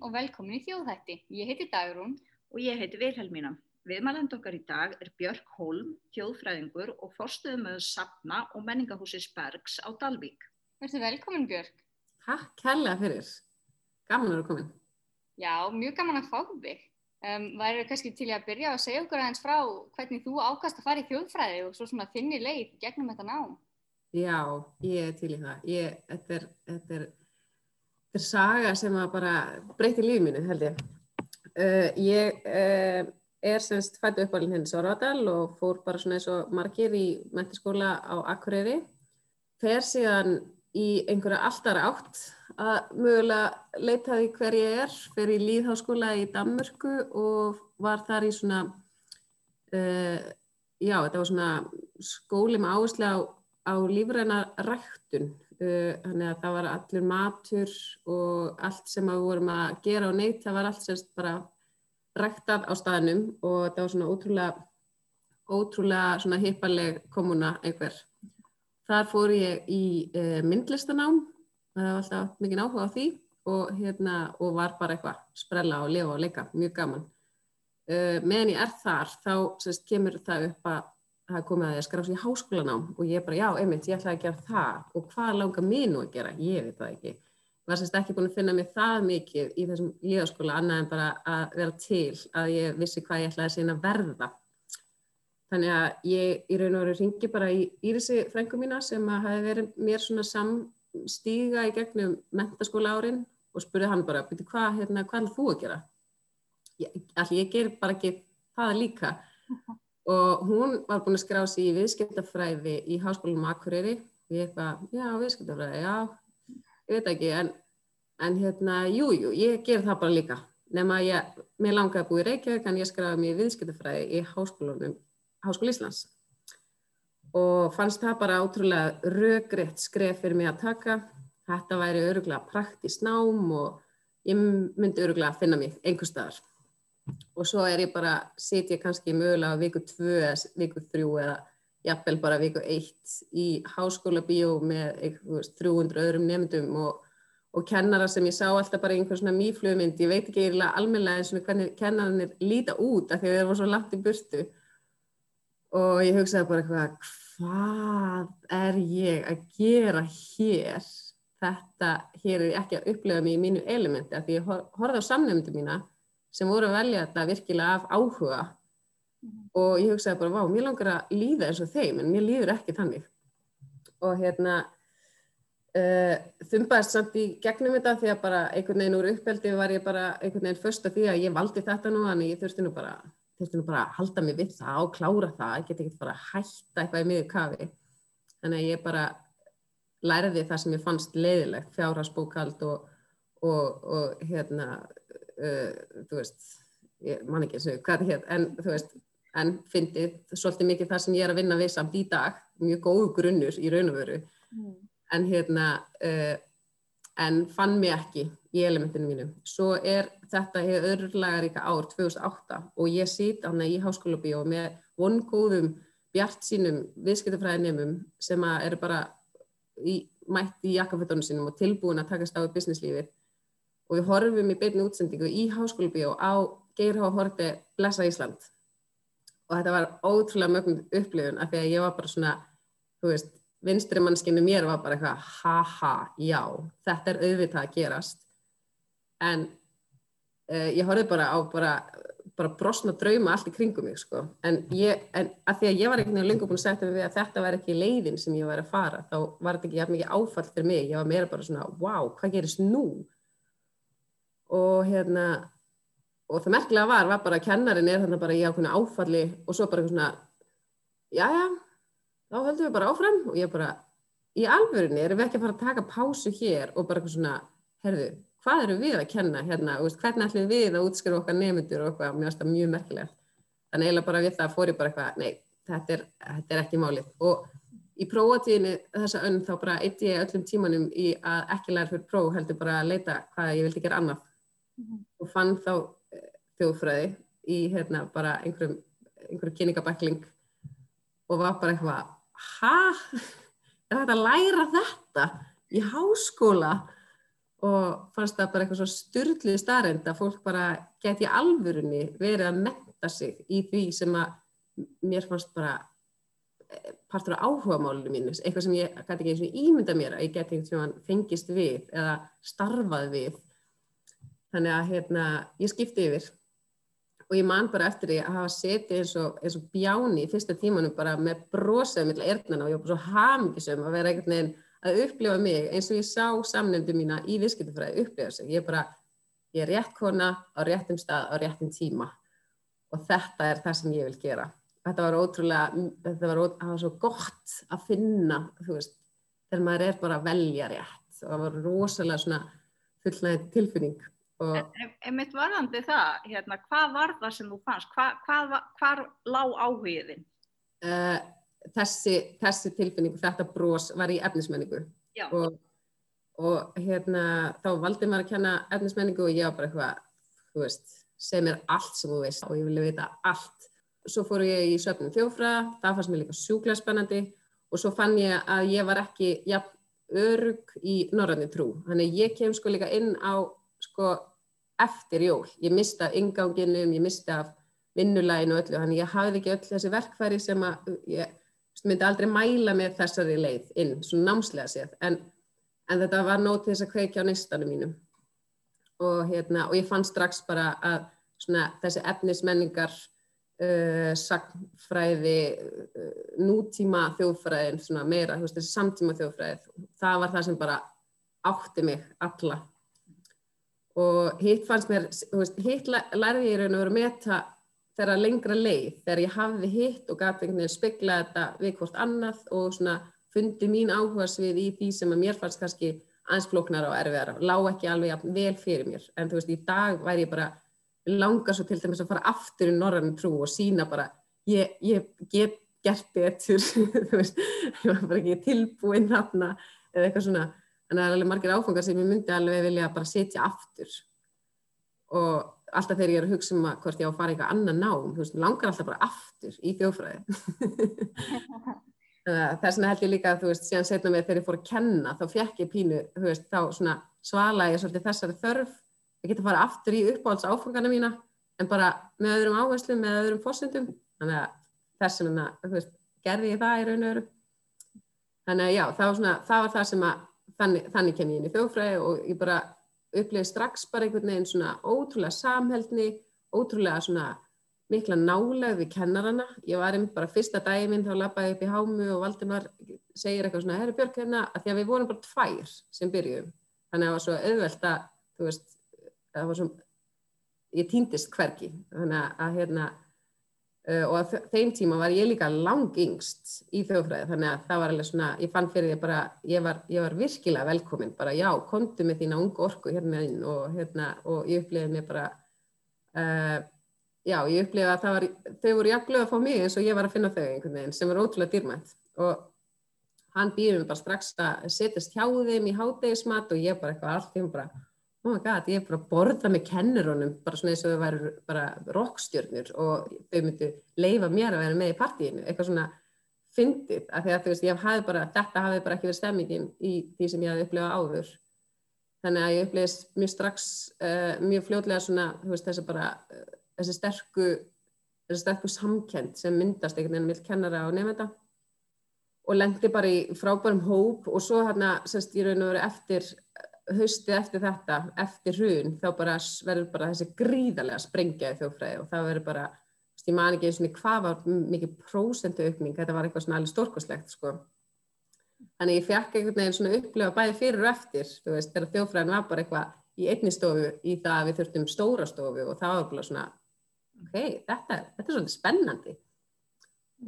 og velkomin í þjóðhætti. Ég heiti Dagrún. Og ég heiti Vilhelmína. Viðmæland okkar í dag er Björk Holm, þjóðfræðingur og forstuðum með Sapna og menningahúsis Bergs á Dalvík. Verður velkomin Björk. Takk hella fyrir. Gaman að vera komin. Já, mjög gaman að fá þig. Um, Værið kannski til að byrja að segja okkur aðeins frá hvernig þú ákast að fara í þjóðfræði og svo svona þinni leið gegnum þetta nám. Já, ég er til í það. Ég, þetta er, þetta er, þetta er saga sem að bara breyti lífið mínu held ég. Uh, ég uh, er semst fættu uppalinn henni Sváradal og fór bara svona eins og margir í mentiskóla á Akureyri. Fer síðan í einhverja alltaf átt að mögulega leita því hver ég er, fer í líðháskóla í Danmörku og var þar í svona, uh, já þetta var svona skóli með áherslu á, á lífræna ræktun, þannig að það var allur matur og allt sem við vorum að gera og neitt, það var allt semst bara ræktað á staðnum og þetta var svona ótrúlega, ótrúlega svona hippaleg komuna einhver. Þar fór ég í uh, myndlistanám það var alltaf mikið áhuga á því og, hérna, og var bara eitthvað sprella og lifa og leika, mjög gaman uh, meðan ég er þar þá sérst, kemur það upp að það komið að ég skrá sér í háskólanám og ég bara já, einmitt, ég ætlaði að gera það. Og hvað langar mér nú að gera, ég veit það ekki. Var sérst ekki búin að finna mig það mikið í þessum líðaskóla annað en bara að vera til að ég vissi hvað ég ætlaði síðan að verða. Þannig að ég í raun og veru ringi bara í Írisi frængu mína sem að hafi verið mér svona sam stíga í gegnum mentaskóla árin og spurði hann bara, byrju hvað, hérna, hvað er þú að gera? Allir ég ger bara ekki það líka og hún var búin að skrá sér í viðskiptafræði í háskólanum Akureyri ég eitthvað, já, viðskiptafræði, já, ég veit ekki, en, en hérna, jújú, jú, ég ger það bara líka nema ég, mér langaði að búi í Reykjavík en ég skráði mér í viðskiptafræði í háskólanum, Háskóli Íslands og fannst það bara ótrúlega röggriðt skref fyrir mig að taka. Þetta væri öruglega praktist nám og ég myndi öruglega að finna mig einhver staðar. Og svo er ég bara, ég kannski mögulega viku 2, viku 3 eða jafnvel bara viku 1 í háskóla bíó með 300 öðrum nefndum og, og kennara sem ég sá alltaf bara einhver svona mýflugmynd. Ég veit ekki eiginlega almennilega eins og hvernig kennarannir líta út af því að þeir voru svo langt í burtu og ég hugsaði bara eitthvað hvað er ég að gera hér þetta, hér er ég ekki að upplega mig í mínu elementi af því ég horfði á samnefndu mína sem voru að velja þetta virkilega af áhuga mm -hmm. og ég hugsaði bara, vá, mér langar að líða eins og þeim en mér líður ekki þannig og hérna uh, þumbaðist samt í gegnum þetta því að bara einhvern veginn úr uppeldi var ég bara einhvern veginn först af því að ég valdi þetta nú en ég þurfti nú bara þurfti nú bara að halda mig við það og klára það, ég get ekki bara að hætta eitthvað í miður kafi. Þannig að ég bara læriði það sem ég fannst leiðilegt, fjárhagsbókald og, og, og hérna, uh, þú veist, ég man ekki eins og hvað þetta hér, en þú veist, en fyndið svolítið mikið það sem ég er að vinna við samt í dag, mjög góðu grunnur í raun og veru, mm. en hérna, uh, en fann mig ekki í elementinu mínu. Svo er þetta hefur öðrulega ríka ár 2008 og ég sýt ána í háskóla bíó með vongóðum bjart sínum viðskiptafræðinemum sem eru bara í, mætt í jakkafettunum sínum og tilbúin að takast á í businesslífið og við horfum í beinu útsendingu í háskóla bíó á Geirhá Horti Blessa Ísland. Og þetta var ótrúlega mögum upplifun af því að ég var bara svona, þú veist, vinstri mannskinu mér var bara eitthvað haha, já, þetta er auðvitað að gerast. En uh, ég horfið bara á bara, bara brosna drauma allt í kringum mig sko. en, ég, en að því að ég var einhvern veginn lengur búin að setja mig við að þetta var ekki leiðin sem ég var að fara, þá var þetta ekki mikið áfall fyrir mig, ég var meira bara svona wow, hvað gerist nú og hérna og það merkilega var, var bara að kennarin er þannig bara í ákveðinu áfalli og svo bara eitthvað svona já já, þá höldum við bara áfram og ég bara í alvörunni erum við ekki að fara að taka pásu hér og bara eitthvað svona, herðu hvað eru við að kenna hérna, veist, hvernig ætlum við að útskrifa okkar nefndur og eitthvað, mér finnst það mjög merkilegt. Þannig eiginlega bara við það fór ég bara eitthvað, nei, þetta er, þetta er ekki málið. Og í prófatíðinu þessa önn þá bara eitt ég öllum tímanum í að ekki læra fyrir próf, heldur bara að leita hvað ég vildi gera annað. Mm -hmm. Og fann þá uh, þjóðfræði í hérna bara einhverjum, einhverjum kyningabækling og var bara eitthvað, hæ? Er þetta að læra þetta í háskóla? og fannst það bara eitthvað svo styrlið starrend að fólk bara geti alvörunni verið að metta sig í því sem að mér fannst bara eh, partur af áhuga málunum mínu, eitthvað sem ég gæti ekki eins og ímynda mér að ég geti einhvern veginn fengist við eða starfað við þannig að hérna, ég skipti yfir og ég man bara eftir því að hafa setið eins og, eins og bjáni í fyrsta tímanum bara með brosaðum illa erðnana og ég var bara svo hamingisum að vera einhvern veginn að upplifa mig eins og ég sá samnefndu mína í visskiptufræði upplifa sig. Ég er bara, ég er rétt kona á réttum stað á réttum tíma og þetta er það sem ég vil gera. Þetta var ótrúlega, þetta var, það var svo gott að finna, þú veist, þegar maður er bara að velja rétt og það var rosalega svona fullnægð tilfinning En mitt varðandi það, hérna, hvað var það sem þú fannst? Hva, hvað, hvað lág áhugiðin? Uh, þessi, þessi tilfinning, þetta brós var í efnismenningu og, og hérna, þá valdi maður að kenna efnismenningu og ég var bara eitthvað, þú veist, segð mér allt sem þú veist og ég vilja vita allt. Svo fór ég í söfnum þjófræða, það fannst mér líka sjúklega spennandi og svo fann ég að ég var ekki jafn örug í norröndin trú. Þannig ég kem sko líka inn á sko eftir jól. Ég mista inganginum, ég mista vinnulæginu og öllu, þannig ég hafði ekki öll þessi verkfæri sem að ég myndi aldrei mæla með þessari leið inn, svona námslega séð, en, en þetta var nót til þess að kveikja á nýstanum mínum. Og, hérna, og ég fann strax bara að svona, þessi efnismenningar, uh, sagnfræði, uh, nútíma þjóðfræðin, svona meira, veist, þessi samtíma þjóðfræði, það var það sem bara átti mig alla og hitt fannst mér, hitt lærði ég raun og veru að meta þeirra lengra leið. Þegar ég hafði hitt og gæti einhvern veginn spegla þetta við hvort annað og svona fundi mín áhugarsvið í því sem að mér fannst kannski aðeins flóknar og erfiðar, lág ekki alveg vel fyrir mér, en þú veist í dag væri ég bara langa svo til dæmis að fara aftur í norrannu trú og sína bara ég, ég get gert betur. Þú veist, ég var bara ekki tilbúinn þarna eða eitthvað svona en það er alveg margir áfangar sem ég myndi alveg vilja bara setja aftur. Og alltaf þegar ég er að hugsa um að hvort ég á að fara eitthvað annan nám, þú veist, langar alltaf bara aftur í þjófræði það er svona held ég líka að þú veist, síðan setna mig þegar ég fór að kenna þá fekk ég pínu, þú veist, þá svona svala ég svolítið þessari þörf ég geti að fara aftur í uppáhalds áfangana mína en bara með öðrum áherslum með öðrum fórsendum, þannig að þess vegna, þú veist, gerði ég það í raun og öru þannig að já, það var, svona, það, var það sem að þannig, þannig kem ég inn í þjófræði og ég bara upplifið strax bara einhvern veginn svona ótrúlega samhældni, ótrúlega svona mikla nálega við kennarana. Ég var einmitt bara fyrsta daginn minn þá lappaði upp í hámu og Valdimar segir eitthvað svona, herri Björk hérna, að því að við vorum bara tvær sem byrjuðum. Þannig að það var svo auðvelt að, þú veist, það var svo, ég týndist hverki. Þannig að hérna, og að þeim tíma var ég líka lang yngst í þjóðfræði þannig að það var alveg svona, ég fann fyrir því bara, ég var, ég var virkilega velkominn, bara já, komdu með þína ungu orku hérna inn og hérna, og ég upplifiði mig bara, uh, já, ég upplifiði að það var, þau voru jafnlega að fá mig eins og ég var að finna þau einhvern veginn sem var ótrúlega dýrmænt og hann býður mig bara strax að setjast hjá þeim í hátegismat og ég bara eitthvað allt í hún bara, oh my god, ég er bara að borða með kennurunum bara svona eins og þau væri bara rockstjörnur og þau myndu leifa mér að vera með í partíinu, eitthvað svona fyndið, af því að þú veist, ég hafi bara þetta hafi bara ekki verið stemmingin í því sem ég hafi upplifað áður. Þannig að ég upplifist mjög strax uh, mjög fljóðlega svona, þú veist, þessi bara uh, þessi sterku þessi sterku samkend sem myndast einhvern veginn með kennara og nefnda og lendi bara í frábærum hóp og svo hérna, sérst, ég raun og verið eftir haustið eftir þetta, eftir hrun, þá bara verður bara þessi gríðarlega sprengja í þjófræði og það verður bara, ég man ekki eins og hvað var mikið prósentu aukning, þetta var eitthvað svona alveg stórkoslegt sko. Þannig ég fekk einhvern veginn svona upplefa bæði fyrir og eftir, þú veist, þegar þjófræðin var bara eitthvað í einni stofu í það að við þurftum stóra stofu og það var bara svona, ok, þetta, þetta er svona spennandi.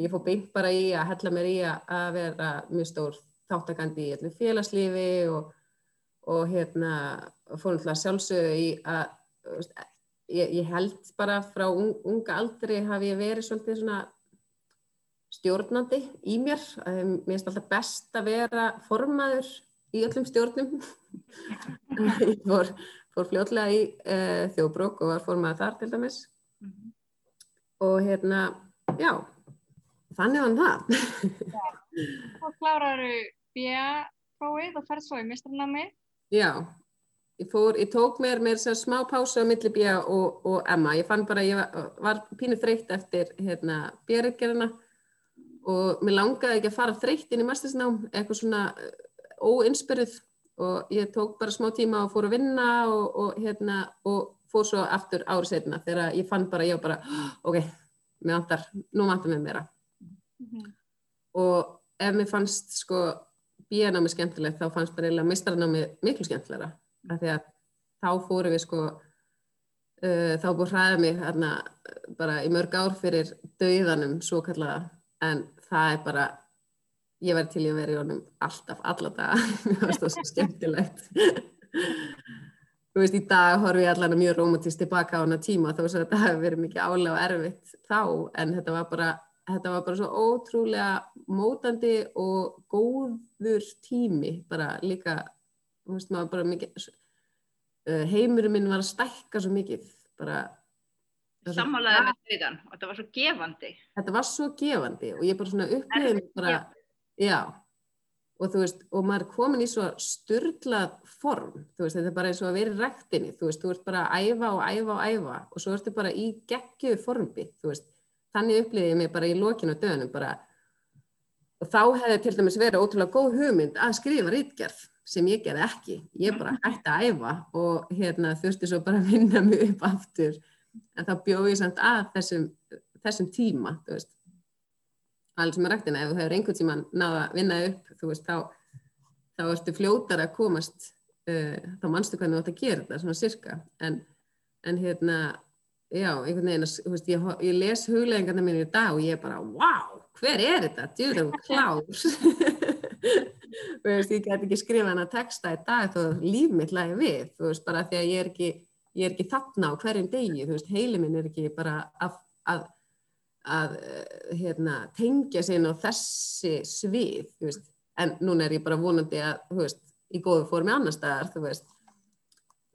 Ég fór beint bara í að hella mér í að vera mjög stór þáttakandi í félagslífi og og hérna fór náttúrulega sjálfsögðu í að ég, ég held bara frá un, unga aldri hafi ég verið svolítið svona stjórnandi í mér. Mér finnst alltaf best að vera formaður í öllum stjórnum. Ég fór, fór fljóðlega í uh, þjóðbrók og var formaður þar til dæmis. Mm -hmm. og hérna já, þannig var það. Og kláraru B-prófið og ferð svo í mistrunami Já, ég, fór, ég tók mér mér sem smá pásu á milli Bía og, og Emma. Ég fann bara, ég var, var pínu þreytt eftir hérna Björgerina og mér langaði ekki að fara þreytt inn í mastersnám, eitthvað svona óinspyrð og ég tók bara smá tíma og fór að vinna og, og, hérna, og fór svo aftur árið setna þegar ég fann bara, ég var bara, ok, vantar, nú vantar mér meira. Mm -hmm. Og ef mér fannst sko bíanámi skemmtilegt, þá fannst bara eiginlega mistranámi miklu skemmtilegra. Af því að þá fóru við sko, uh, þá búið hræðið mig hérna bara í mörg ár fyrir dauðanum svo kallaða, en það er bara ég verði til að vera í honum alltaf, alltaf mér finnst það svo skemmtilegt þú veist, í dag horfum ég allavega mjög romantist tilbaka á hana tíma þó að þetta hefur verið mikið álega og erfitt þá, en þetta var bara þetta var bara svo ótrúlega mótandi og góður tími, bara líka veist, bara mikið uh, heimurinn minn var að stækka svo mikið, bara Sammálaði með þauðan og þetta var svo gefandi. Þetta var svo gefandi og ég bara svona upplifði bara Já, og þú veist, og maður komin í svo styrlað form, þú veist, þetta er bara eins og að vera í rektinni, þú veist, þú ert bara að æfa og æfa og æfa og svo ertu bara í geggjöðu formi, þú veist, þannig upplýði ég mig bara í lokinu döðunum bara, og þá hefði til dæmis verið ótrúlega góð hugmynd að skrifa rítgerð sem ég gerði ekki, ég bara hætti að æfa og hérna þurfti svo bara að vinna mig upp aftur, en þá bjóð ég samt að þessum, þessum tíma, veist. Alls með rættina, ef þú hefur einhvern tíma náða að vinna upp, veist, þá, þá ertu fljótar að komast, uh, þá mannstu hvernig þú ætti að gera þetta, svona sirka, en, en hérna, já, einhvern veginn, þú veist, ég, ég les huglegingarna mín í dag og ég er bara, wow, hver er þetta, djúður og klás, veist, ég get ekki skrifa hana texta í dag þó líf mitt lagi við, þú veist, bara því að ég er ekki, ég er ekki þarna á hverjum degi, þú veist, heilin minn er ekki bara að, að að eh, hérna, tengja sér á þessi svið veist. en núna er ég bara vonandi að veist, í góðu formi annar staðar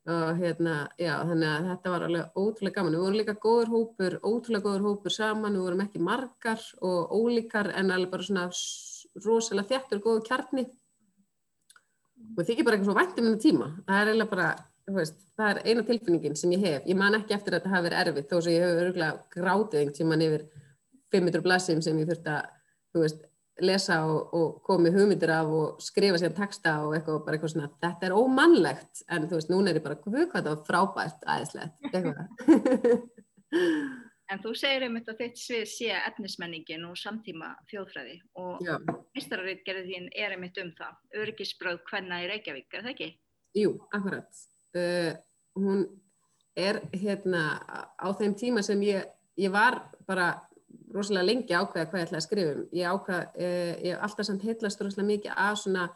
og hérna já, þannig að þetta var alveg ótrúlega gaman. Við vorum líka góður hópur, ótrúlega góður hópur saman, við vorum ekki margar og ólíkar en alveg bara svona rosalega þjættur góðu kjarni. Og það þykir bara eitthvað svo vænt um hennar tíma. Það er eiginlega bara Veist, það er eina tilfinningin sem ég hef, ég man ekki eftir að þetta hafi verið erfitt þó sem ég hef örgulega grátið einhvern tíman yfir 500 blassum sem ég þurfti að veist, lesa og, og komi hugmyndir af og skrifa sér texta og eitthvað, bara eitthvað svona, þetta er ómannlegt. En þú veist, núna er ég bara, hvað þetta var frábært aðeinslegt En þú segir einmitt að þitt svið sé etnismenningin og samtíma þjóðfræði og mistararrið gerði þín er einmitt um það, örgisbröð hvenna í Reykjavík, er það ekki? Jú, akkurat. Uh, hún er hérna á þeim tíma sem ég, ég var bara rosalega lengi ákveða hvað ég ætlaði að skrifa um. Ég ákveða, uh, ég hef alltaf samt heitlast rosalega mikið af svona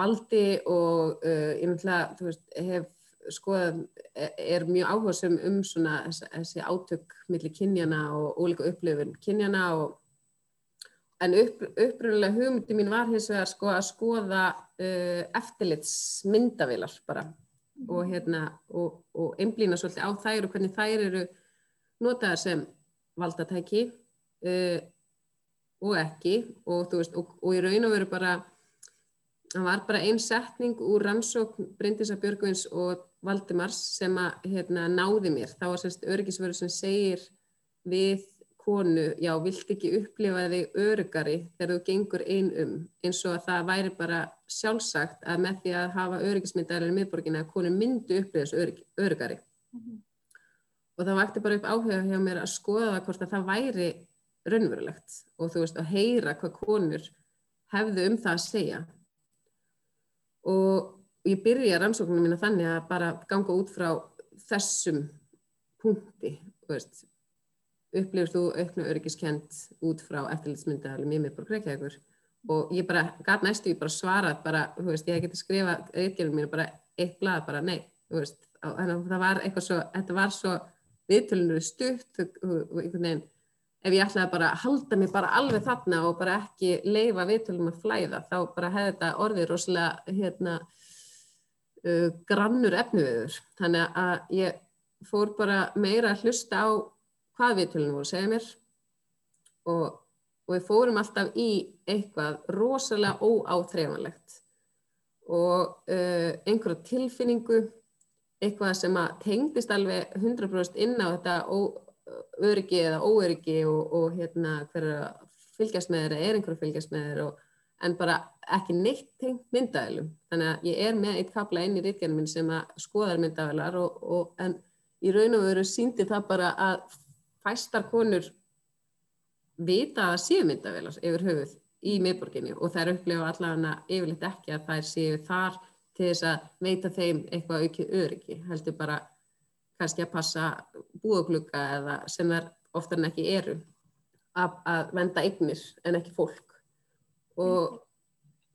valdi og uh, ég náttúrulega, þú veist, hef skoðað, er mjög áhersum um svona þessi, átök millir kynjana og ólíka upplifun kynjana og en upp, uppröðulega hugmyndi mín var hins vegar sko að skoða uh, eftirlitsmyndavilar bara og, hérna, og, og einblýna svolítið á þær og hvernig þær eru notaðar sem valdatæki uh, og ekki og, veist, og í raun og veru bara það var bara einn setning úr rannsókn Bryndisa Björgvins og Valdimars sem að hérna, náði mér þá var sérst örgisvöru sem segir við konu, já, vilt ekki upplifa þig örugari þegar þú gengur einn um, eins og að það væri bara sjálfsagt að með því að hafa örugismyndaðar í miðborginna að konu myndu upplifa þessu örug, örugari. Mm -hmm. Og það vakti bara upp áhuga hjá mér að skoða hvort að það væri raunverulegt. Og þú veist, að heyra hvað konur hefðu um það að segja. Og ég byrja rannsóknum mína þannig að bara ganga út frá þessum punkti, upplifir þú auknu örgiskent út frá eftirlitsmyndaðalum í miðborg Reykjavíkur? Og ég bara, gæt næstu, ég bara svarað bara, þú veist, ég hef getið skrifað eitthilum mínu bara eitt blad, bara nei þú veist, þannig að það var eitthvað svo þetta var svo viðtölunur stutt og einhvern veginn ef ég ætlaði bara að halda mig bara alveg þarna og bara ekki leifa viðtölunum að flæða, þá bara hefði þetta orðið rosalega hérna uh, grannur efniviður, þannig að ég fór bara meira að hlusta á hvað viðtölunum voru að segja mér og, og við fórum alltaf í eitthvað rosalega óáþreifanlegt og uh, einhverja tilfinningu, eitthvað sem að tengdist alveg 100% inn á þetta öryggi eða óöryggi og, og hérna hverja fylgjast með þeir eða er einhverja fylgjast með þeir en bara ekki neitt tengt myndaðilum. Þannig að ég er með eitt kapla inn í ríkjarnum minn sem að skoðar myndaðilar og, og en í raun og veru síndi það bara að fæstar konur vita að séu myndaðilar yfir höfuð í miðborginni og þær upplefa allavega yfirleitt ekki að þær séu þar til þess að veita þeim eitthvað aukið öryggi, heldur bara kannski að passa búaglugga eða sem þær oftar en ekki eru að, að venda eignir en ekki fólk. Og mm.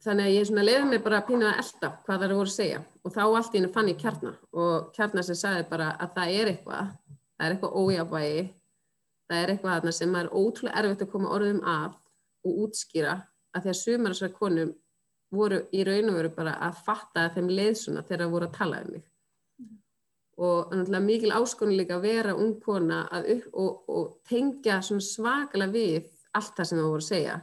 þannig að ég svona leiði mig bara að pýna að elda hvað það eru voru að segja. Og þá allt í hennu fann ég kjarnar og kjarnar sem sagði bara að það er eitthvað það er eitthvað ójabægi það er eitthvað sem er ótrúlega erfitt að koma orðum af og útskýra að því að sumar þessar konum voru í raun og veru bara að fatta þeim leið svona þegar það voru að tala um mig mm. og mikil áskonur líka að vera ung kona og, og tengja svakala við allt það sem það voru að segja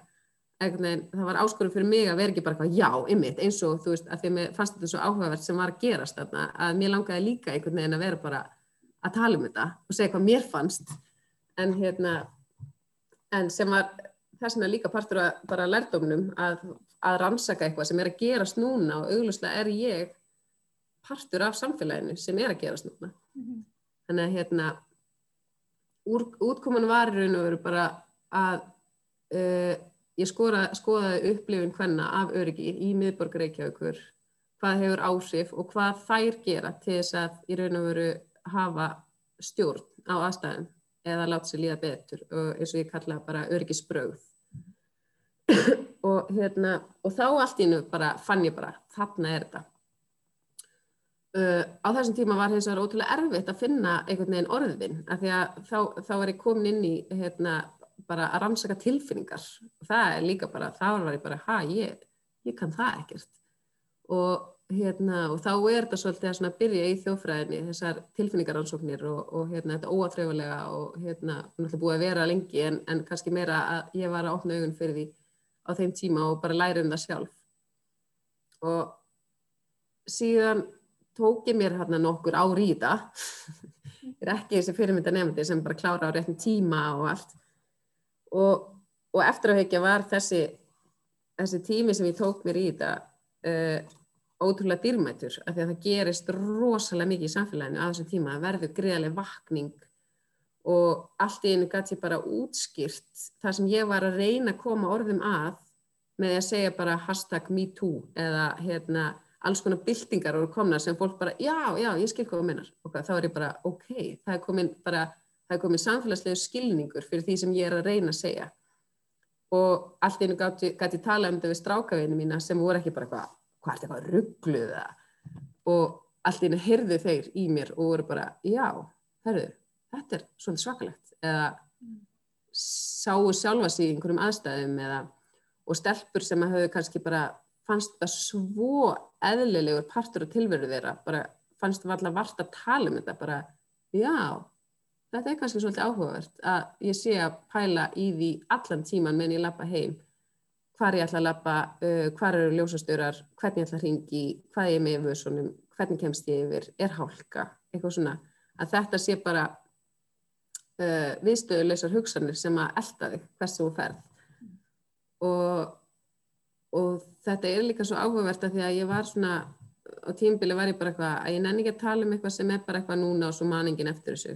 Veginn, það var áskonur fyrir mig að vera ekki bara eitthvað já, ymmit, eins og þú veist að því að mér fannst þetta svo áhugavert sem var að gerast þarna að mér langaði líka einhvern veginn að vera bara að tala um þetta og segja hvað mér fannst en hérna en sem var þess vegna líka partur að bara lærdómnum að, að rannsaka eitthvað sem er að gerast núna og auglustlega er ég partur af samfélaginu sem er að gerast núna mm -hmm. þannig að hérna úr, útkoman var í raun og veru bara að uh, ég skora, skoðaði upplifin hvenna af öryggi í miðborg Reykjavíkur hvað hefur áhrif og hvað þær gera til þess að í raun og veru hafa stjórn á aðstæðum eða láta sér líða betur og eins og ég kalla bara öryggisbröð og, hérna, og þá allt í nú bara fann ég bara, þarna er þetta. Uh, á þessum tíma var þess að það var ótrúlega erfitt að finna einhvern veginn orðin, af því að þá, þá var ég komin inn í hérna, bara að rannsaka tilfinningar. Og það er líka bara, þá var ég bara, ha, ég, ég kann það ekkert. Og, hérna, og þá er þetta svolítið að byrja í þjófræðinni, þessar tilfinningaransóknir og, og hérna, þetta óatreyfulega og hérna, náttúrulega búið að vera lengi en, en kannski meira að ég var að opna augun fyrir því á þeim tíma og bara læra um það sjálf. Og síðan tók ég mér hérna nokkur ár í það ég er ekki þessi fyrirmynda nefndi sem bara klára á réttin tíma og allt. Og, og eftir að hekja var þessi þessi tími sem ég tók mér í það uh, ótrúlega dýrmætur af því að það gerist rosalega mikið í samfélaginu á þessum tíma, það verður greiðarlega vakning og allt í einu gæti bara útskýrt það sem ég var að reyna að koma orðum að með að segja bara hashtag MeToo eða hérna alls konar byltingar voru komna sem fólk bara já, já, ég skil hvað það mennar og þá er ég bara ok, það er komin bara það er komin samfélagslegu skilningur fyrir því sem ég er að reyna að segja. Og allt í einu gæti tala um þetta við strákavinu mína sem voru ekki bara hvað, hvað er þetta eitthvað ruggluða og allt einu heyrðu þeir í mér og voru bara já, herruðu þetta er svolítið svakalegt. Eða sáu sjálfa sig í einhverjum aðstæðum eða, og stelpur sem að hafa kannski bara fannst það svo eðlilegur partur og tilveru þeirra bara fannst það alltaf vart að tala um þetta bara já, þetta er kannski svolítið áhugavert að ég sé að pæla í því allan tíman meðan ég lappa heim hvar ég ætla að lappa, uh, hvar eru ljósastörar, hvernig ég ætla að ringi, hvað ég er með yfir, hvernig kemst ég yfir, er hálka, eitthvað svona, að þetta sé bara uh, viðstöðuleysar hugsanir sem að elda þig hversu þú ferð. Og, og þetta er líka svo áhugavert að því að ég var svona á tímbili var ég bara eitthvað að ég nenni ekki að tala um eitthvað sem er bara eitthvað núna og svo maningin eftir þessu.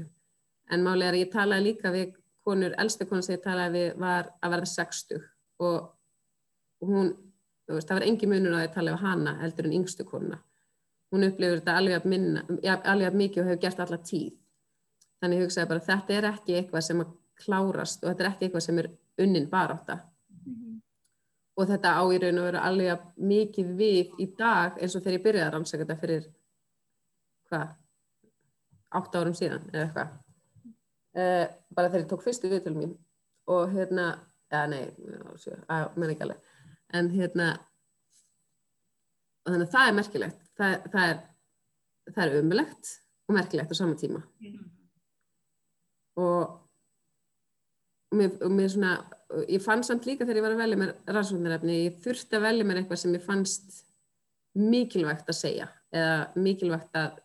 En málega er að ég talaði líka við konur, elsta konur sem ég talaði við var að verða 60 og, og hún, veist, það var engi munur á að ég talaði við hana heldur en yngstu konuna. Hún upplifur þetta alveg að, minna, alveg að mikið og hefur gert alla tíð. Þannig ég hugsaði bara þetta er ekki eitthvað sem að klárast og þetta er ekki eitthvað sem er unnin baráta mm -hmm. og þetta á í raun og veru alveg mikið við í dag eins og þegar ég byrjaði að rannsaka þetta fyrir hvað 8 árum síðan eða eitthvað. Uh, bara þegar ég tók fyrstu viðtölu mín og hérna, já nei að menn ekki alveg en hérna og þannig að það er merkilegt. Það, það er er umlegt og merkilegt á sama tíma. Mm -hmm og mér, mér svona, ég fann samt líka þegar ég var að velja mér rannsóknarefni, ég þurfti að velja mér eitthvað sem ég fannst mikilvægt að segja eða mikilvægt að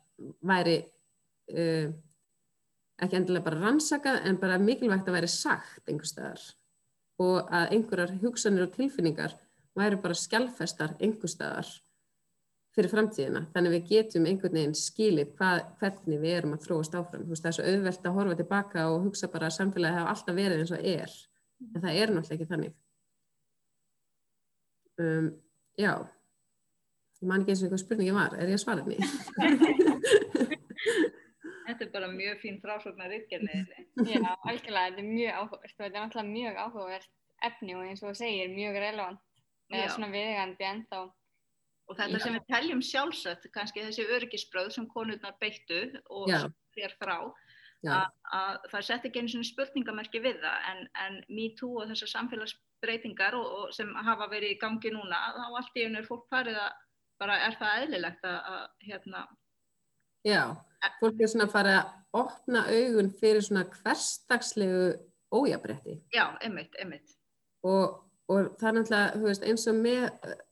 væri uh, ekki endilega bara rannsakað en bara mikilvægt að væri sagt einhver staðar. Og að einhverjar hugsanir og tilfinningar væri bara skjálfestar einhver staðar fyrir framtíðina. Þannig við getum einhvern veginn skilið hvað, hvernig við erum að þróast áfram. Veist, það er svo auðvelt að horfa tilbaka og hugsa bara að samfélagi hafa alltaf verið eins og er. En það er náttúrulega ekki þannig. Um, já, ég man ekki eins og einhver spurningi var. Er ég að svara henni? Þetta er bara mjög fín frásóknar ykkerni. Já, algjörlega, þetta er mjög áhugavert og þetta er náttúrulega mjög áhugavert efni og eins og þú segir, mjóg relevant eða svona viðegandi ennþá. Og þetta Já. sem við teljum sjálfsagt, kannski þessi örgisbröð sem konurnar beittu og þér frá, að það sett ekki einu svona spurningamerki við það, en, en MeToo og þessar samfélagsbreytingar og, og sem hafa verið í gangi núna, þá allt í einu er fólk farið að bara er það eðlilegt að, að hérna... Já, fólk er svona að fara að opna augun fyrir svona hverstagslegu ójabrætti. Já, einmitt, einmitt. Og, og það er náttúrulega, veist, eins og með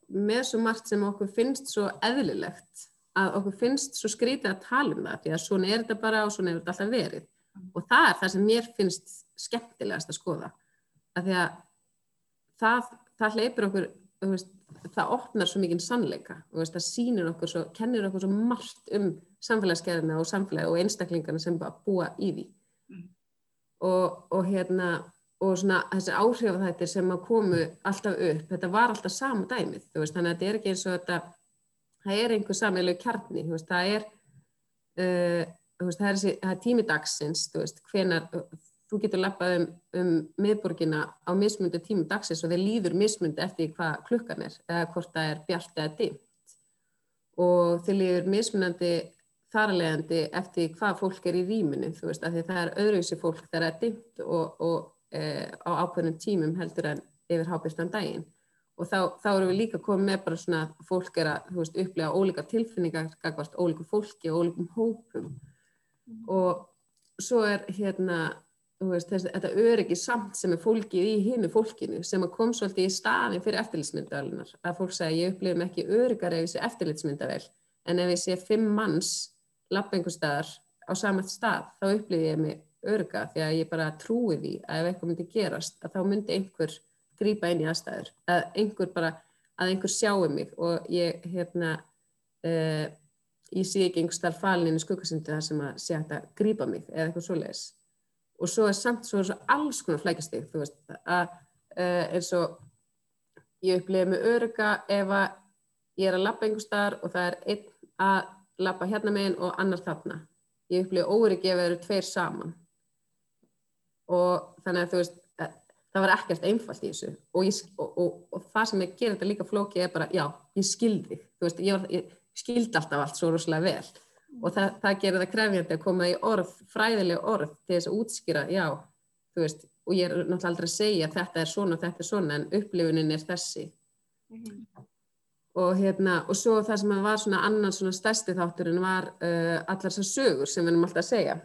með svo margt sem okkur finnst svo eðlilegt að okkur finnst svo skrítið að tala um það því að svona er þetta bara og svona er þetta alltaf verið. Og það er það sem mér finnst skemmtilegast að skoða. Að því að það, það hleypur okkur veist, það opnar svo mikið sannleika veist, það sínir okkur svo, kennir okkur svo margt um samfélagsgerðina og samfélagi og einstaklingarna sem bara búa í því. Mm. og, og hérna og svona þessi áhrifafættir sem að komu alltaf upp, þetta var alltaf sama dæmið, veist, þannig að þetta er ekki eins og þetta það er einhver samilegu kjarni veist, það er uh, veist, það er, það er tímidagsins hvenar þú getur lappað um, um miðborgina á mismundu tímidagsins og þeir líður mismundu eftir hvað klukkan er eða hvort það er bjart eða dimt og þeir líður mismunandi þarlegandi eftir hvað fólk er í rýminu, þú veist, af því það er öðruvísi fólk þegar það er dimt og, og uh, á ákveðnum tímum heldur en yfir hábjörnstan daginn. Og þá, þá erum við líka komið með bara svona fólk er að veist, upplega ólíka tilfinningar gagvart ólíku fólki og ólíkum hópum. Mm. og svo er hérna veist, þessi, þetta öryggi samt sem er fólkið í hinu fólkinu sem að kom svolítið í staðin fyrir eftirlitsmyndavelunar að fólk segja ég upplifum ekki öryggar ef ég sé eftirlitsmyndavel en ef ég sé fimm manns lapp einhver staðar á samað stað þá upplifum ég mig örga því að ég bara trúi því að ef eitthvað myndi gerast að þá myndi einhver grýpa inn í aðstæður. Að einhver bara, að einhver sjáu mig og ég hérna uh, ég sé ekki einhver starf falin í skuggasundi það sem að sé hægt að grýpa mig eða eitthvað svoleiðis. Og svo er samt svo, svo alls konar flækastig þú veist að uh, eins og ég upplifi með örga ef að ég er að lappa einhver starf og það er einn að lappa hérna meginn og annar þarna. Ég upplifi óryggi ef það eru tveir saman og þannig að þú veist eh, það var ekkert einfalt í þessu. Og, ég, og, og, og það sem ég gerir þetta líka flóki er bara, já, ég skildi veist, ég, var, ég skildi alltaf allt svo rosalega vel. Og það, það gerir það krefjandi að koma í orð, fræðilega orð til þess að útskýra, já veist, og ég er náttúrulega aldrei að segja þetta er svona og þetta er svona, en upplifunin er þessi. Mm -hmm. og hérna, og svo það sem var svona annan svona stærsti þátturinn var uh, allar þessar sögur sem við erum alltaf að segja.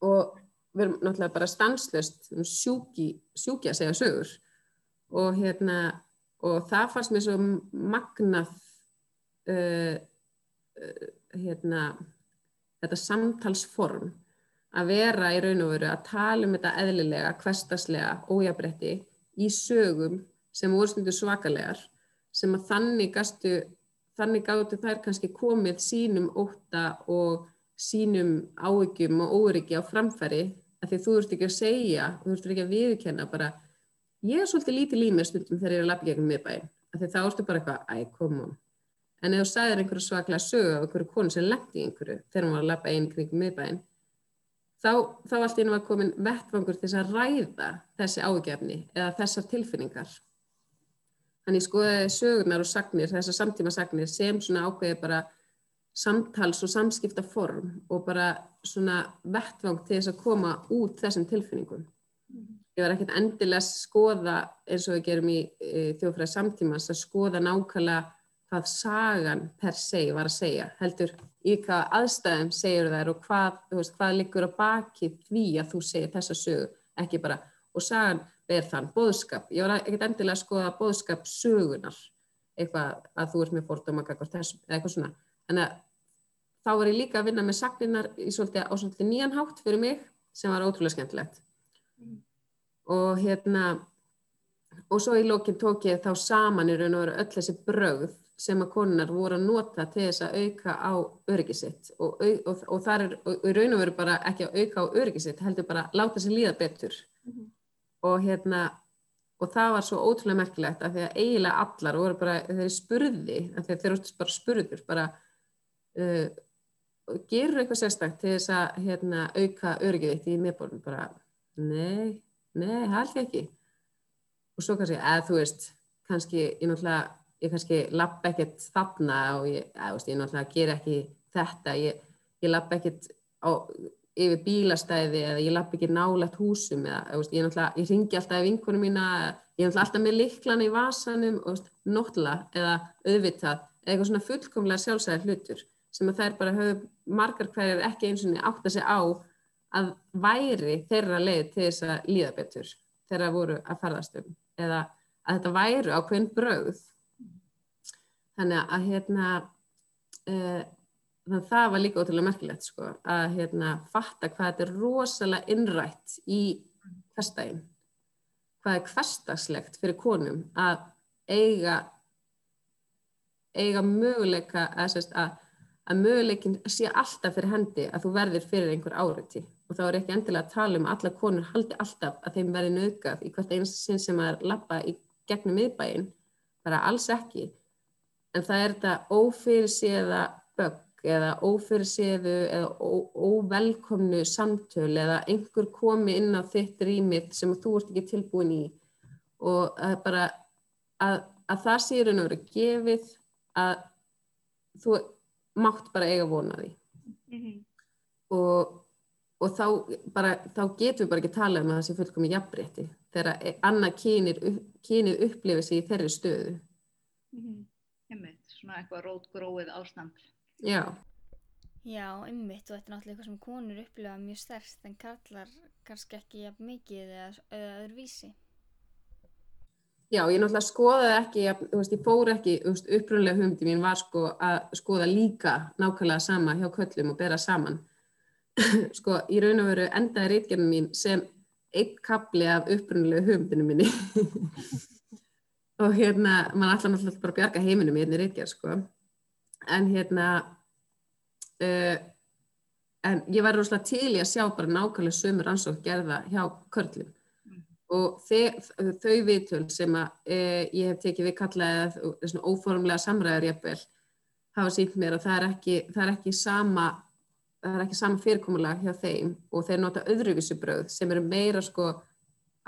Og við erum náttúrulega bara stanslust sjúki, sjúki að segja sögur. Og hérna og það fannst mér svo magnað uh, uh, hérna þetta samtalsform að vera í raun og veru að tala um þetta eðlilega, hverstaslega, ójabrætti í sögum sem voru stundu svakalegar sem að þannig gastu, þannig gáttu þær kannski komið sínum óta og sínum áhyggjum og óryggi á framfæri að því þú ert ekki að segja þú ert ekki að viðkenna bara ég er svolítið lítið límið stundum þegar ég er að lappa gegnum miðbæinn. Að því þá ertu bara eitthvað æ, on. En ef þú sagðir einhverju svaklega sögu af einhverju konu sem lendi einhverju þegar hún var að lappa einn kringum miðbæinn þá, þá allt ínum að komin vettvangur til að ræða þessi ágefni eða þessar tilfinningar. Þannig skoðaði sögurnar og sagnir þessar samtíma sagnir sem svona ákveði bara samtals og samskipta form og bara svona vettvang til þess að koma út þessum tilfinningum. -hmm. Ég var ekkert endilega að skoða eins og við gerum í e, þjófræði samtímas að skoða nákvæmlega hvað sagan per se var að segja. Heldur í hvað aðstæðum segjur þær og hvað, veist, hvað liggur á baki því að þú segir þessa sögu, ekki bara og sagan ber þann bóðskap. Ég var ekkert endilega að skoða bóðskap sögunar eitthvað að þú ert með fordóma eða eitthvað svona. Þannig að þá var ég líka að vinna með sagninar svolítið, á svolítið nýjan hátt fyrir mig sem var ótrúlega skemmtilegt. Mm. Og hérna, og svo í lókinn tók ég þá saman í raun og veru öll þessi bröð sem að konunar voru að nota til þess að auka á öryggisitt og, og, og það er í raun og veru bara ekki að auka á öryggisitt, heldur bara að láta sér líða betur. Mm -hmm. Og hérna, og það var svo ótrúlega merkilegt að því að eiginlega allar voru bara, þeir spurði, þeir eru bara spurður, bara uh, gerur eitthvað sérstakkt til þess að hérna, auka öryggið eitt í miðbólum, bara nei, nei, held ekki. Og svo kannski, eða þú veist kannski, ég náttúrulega ég kannski lapp ekkert þarna og ég, eða, veist, ég náttúrulega ger ekki þetta. Ég, ég lapp ekkert á yfir bílastæði eða ég lapp ekki nálægt húsum eða veist, ég, ég ringi alltaf í vinkunum mína ég er alltaf með liklan í vasanum og náttúrulega eða auðvitað eða eitthvað svona fullkomlega sjálfsæðar hlutur sem að þær bara höfðu margar hverjar ekki eins og átt að segja á að væri þeirra leið til þess að líða betur þeirra voru að ferðast um. Eða að þetta væru á hvern brauð þannig að hérna uh, þannig að það var líka ótrúlega merkilegt sko, að hérna, fatta hvað þetta er rosalega innrætt í hverstaginn hvað er hverstagslegt fyrir konum að eiga eiga möguleika að, að, að möguleikin sé alltaf fyrir hendi að þú verðir fyrir einhver áriði og þá er ekki endilega að tala um að alla konur haldi alltaf að þeim verði nöðgaf í hvert eins sinn sem að lappa í gegnum miðbæinn, bara alls ekki. En það er þetta ófyrirséða bögg eða ófyrirséðu eða óvelkomnu samtöl eða einhver komi inn á þitt rýmið sem þú ert ekki tilbúin í. Og að bara að, að það sé raun og verið gefið að þú mátt bara eiga vonaði mm -hmm. og, og þá, bara, þá getum við bara ekki tala um að það sé fullkomið jafnbretti þegar annað kynið upplifir sig í þeirri stöðu mm -hmm. Einmitt, svona eitthvað rótgróið ástand Já. Já, ummitt og þetta er náttúrulega eitthvað sem konur upplifa mjög sterkt en karlar kannski ekki jafn mikið eða, eða öðru vísi. Já, ég náttúrulega skoðaði ekki, þú veist, ég fór ekki, upprunlega humdi mín var sko að skoða líka nákvæmlega sama hjá köllum og bera saman. sko, í raun og veru endaði reitgerðin mín sem einn kapli af upprunlega humdinu minni. og hérna, mann alltaf náttúrulega bara bjarga heiminum í einni reitgerð, sko en hérna uh, en ég var rosalega til í að sjá bara nákvæmlega sömur ansók gerða hjá körlum mm. Og þau, þau viðtöl sem að uh, ég hef tekið við kallaðið svona óformlega samræður jafnvel hafa sínt mér að það er ekki, það er ekki sama það er ekki sama fyrirkomulega hjá þeim og þeir nota öðruvísu bröð sem eru meira sko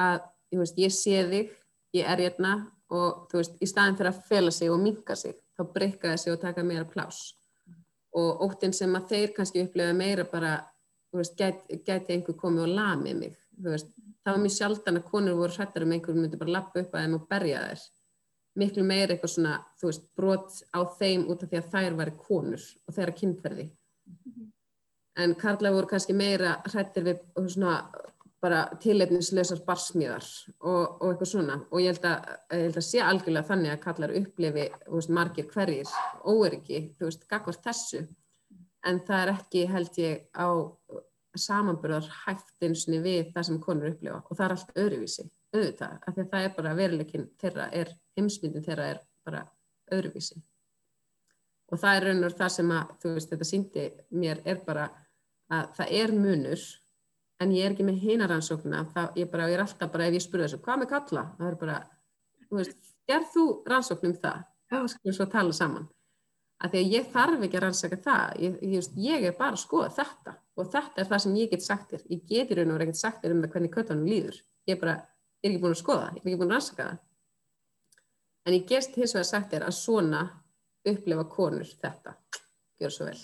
að ég, veist, ég sé þig, ég er hérna og þú veist, í staðin fyrir að fela sig og minka sig þá breyka þessi og taka meira plás og óttinn sem að þeir kannski upplefa meira bara veist, gæti, gæti einhver komið og lamið mig veist, það var mjög sjaldan að konur voru hrættar um einhver myndi bara lappa upp að þeim og berja þær. Miklu meira eitthvað svona veist, brot á þeim út af því að þær væri konur og þeirra kynferði. En Karla voru kannski meira hrættir við svona bara tilefnislausar barsmíðar og, og eitthvað svona. Og ég held, að, ég held að sé algjörlega þannig að kallar upplefi veist, margir hverjir óeriki, þú veist, gagvart þessu. En það er ekki held ég á samanbörðar hægt einsinni við það sem konur upplefa og það er allt öðruvísi, auðvitað, af því að það er bara veruleikin þeirra er, heimsmyndin þeirra er bara öðruvísi. Og það er raun og það sem að, þú veist, þetta síndi mér er bara að það er munur en ég er ekki með hinaransóknuna ég, ég er alltaf bara ef ég spurði þessu hvað með kalla, það er bara þú veist, gerð þú rannsóknum það? Þá skulum svo tala saman. Að því að ég þarf ekki að rannsaka það. Ég, ég, ég er bara að skoða þetta og þetta er það sem ég get sagt þér. Ég get í raun og verið ekkert sagt þér um það hvernig köttunum líður. Ég bara, er ekki búin að skoða ég er ekki búin að rannsaka það. En ég gerst hins vegar sagt þér að svona upplefa konur þetta. Gjör svo vel.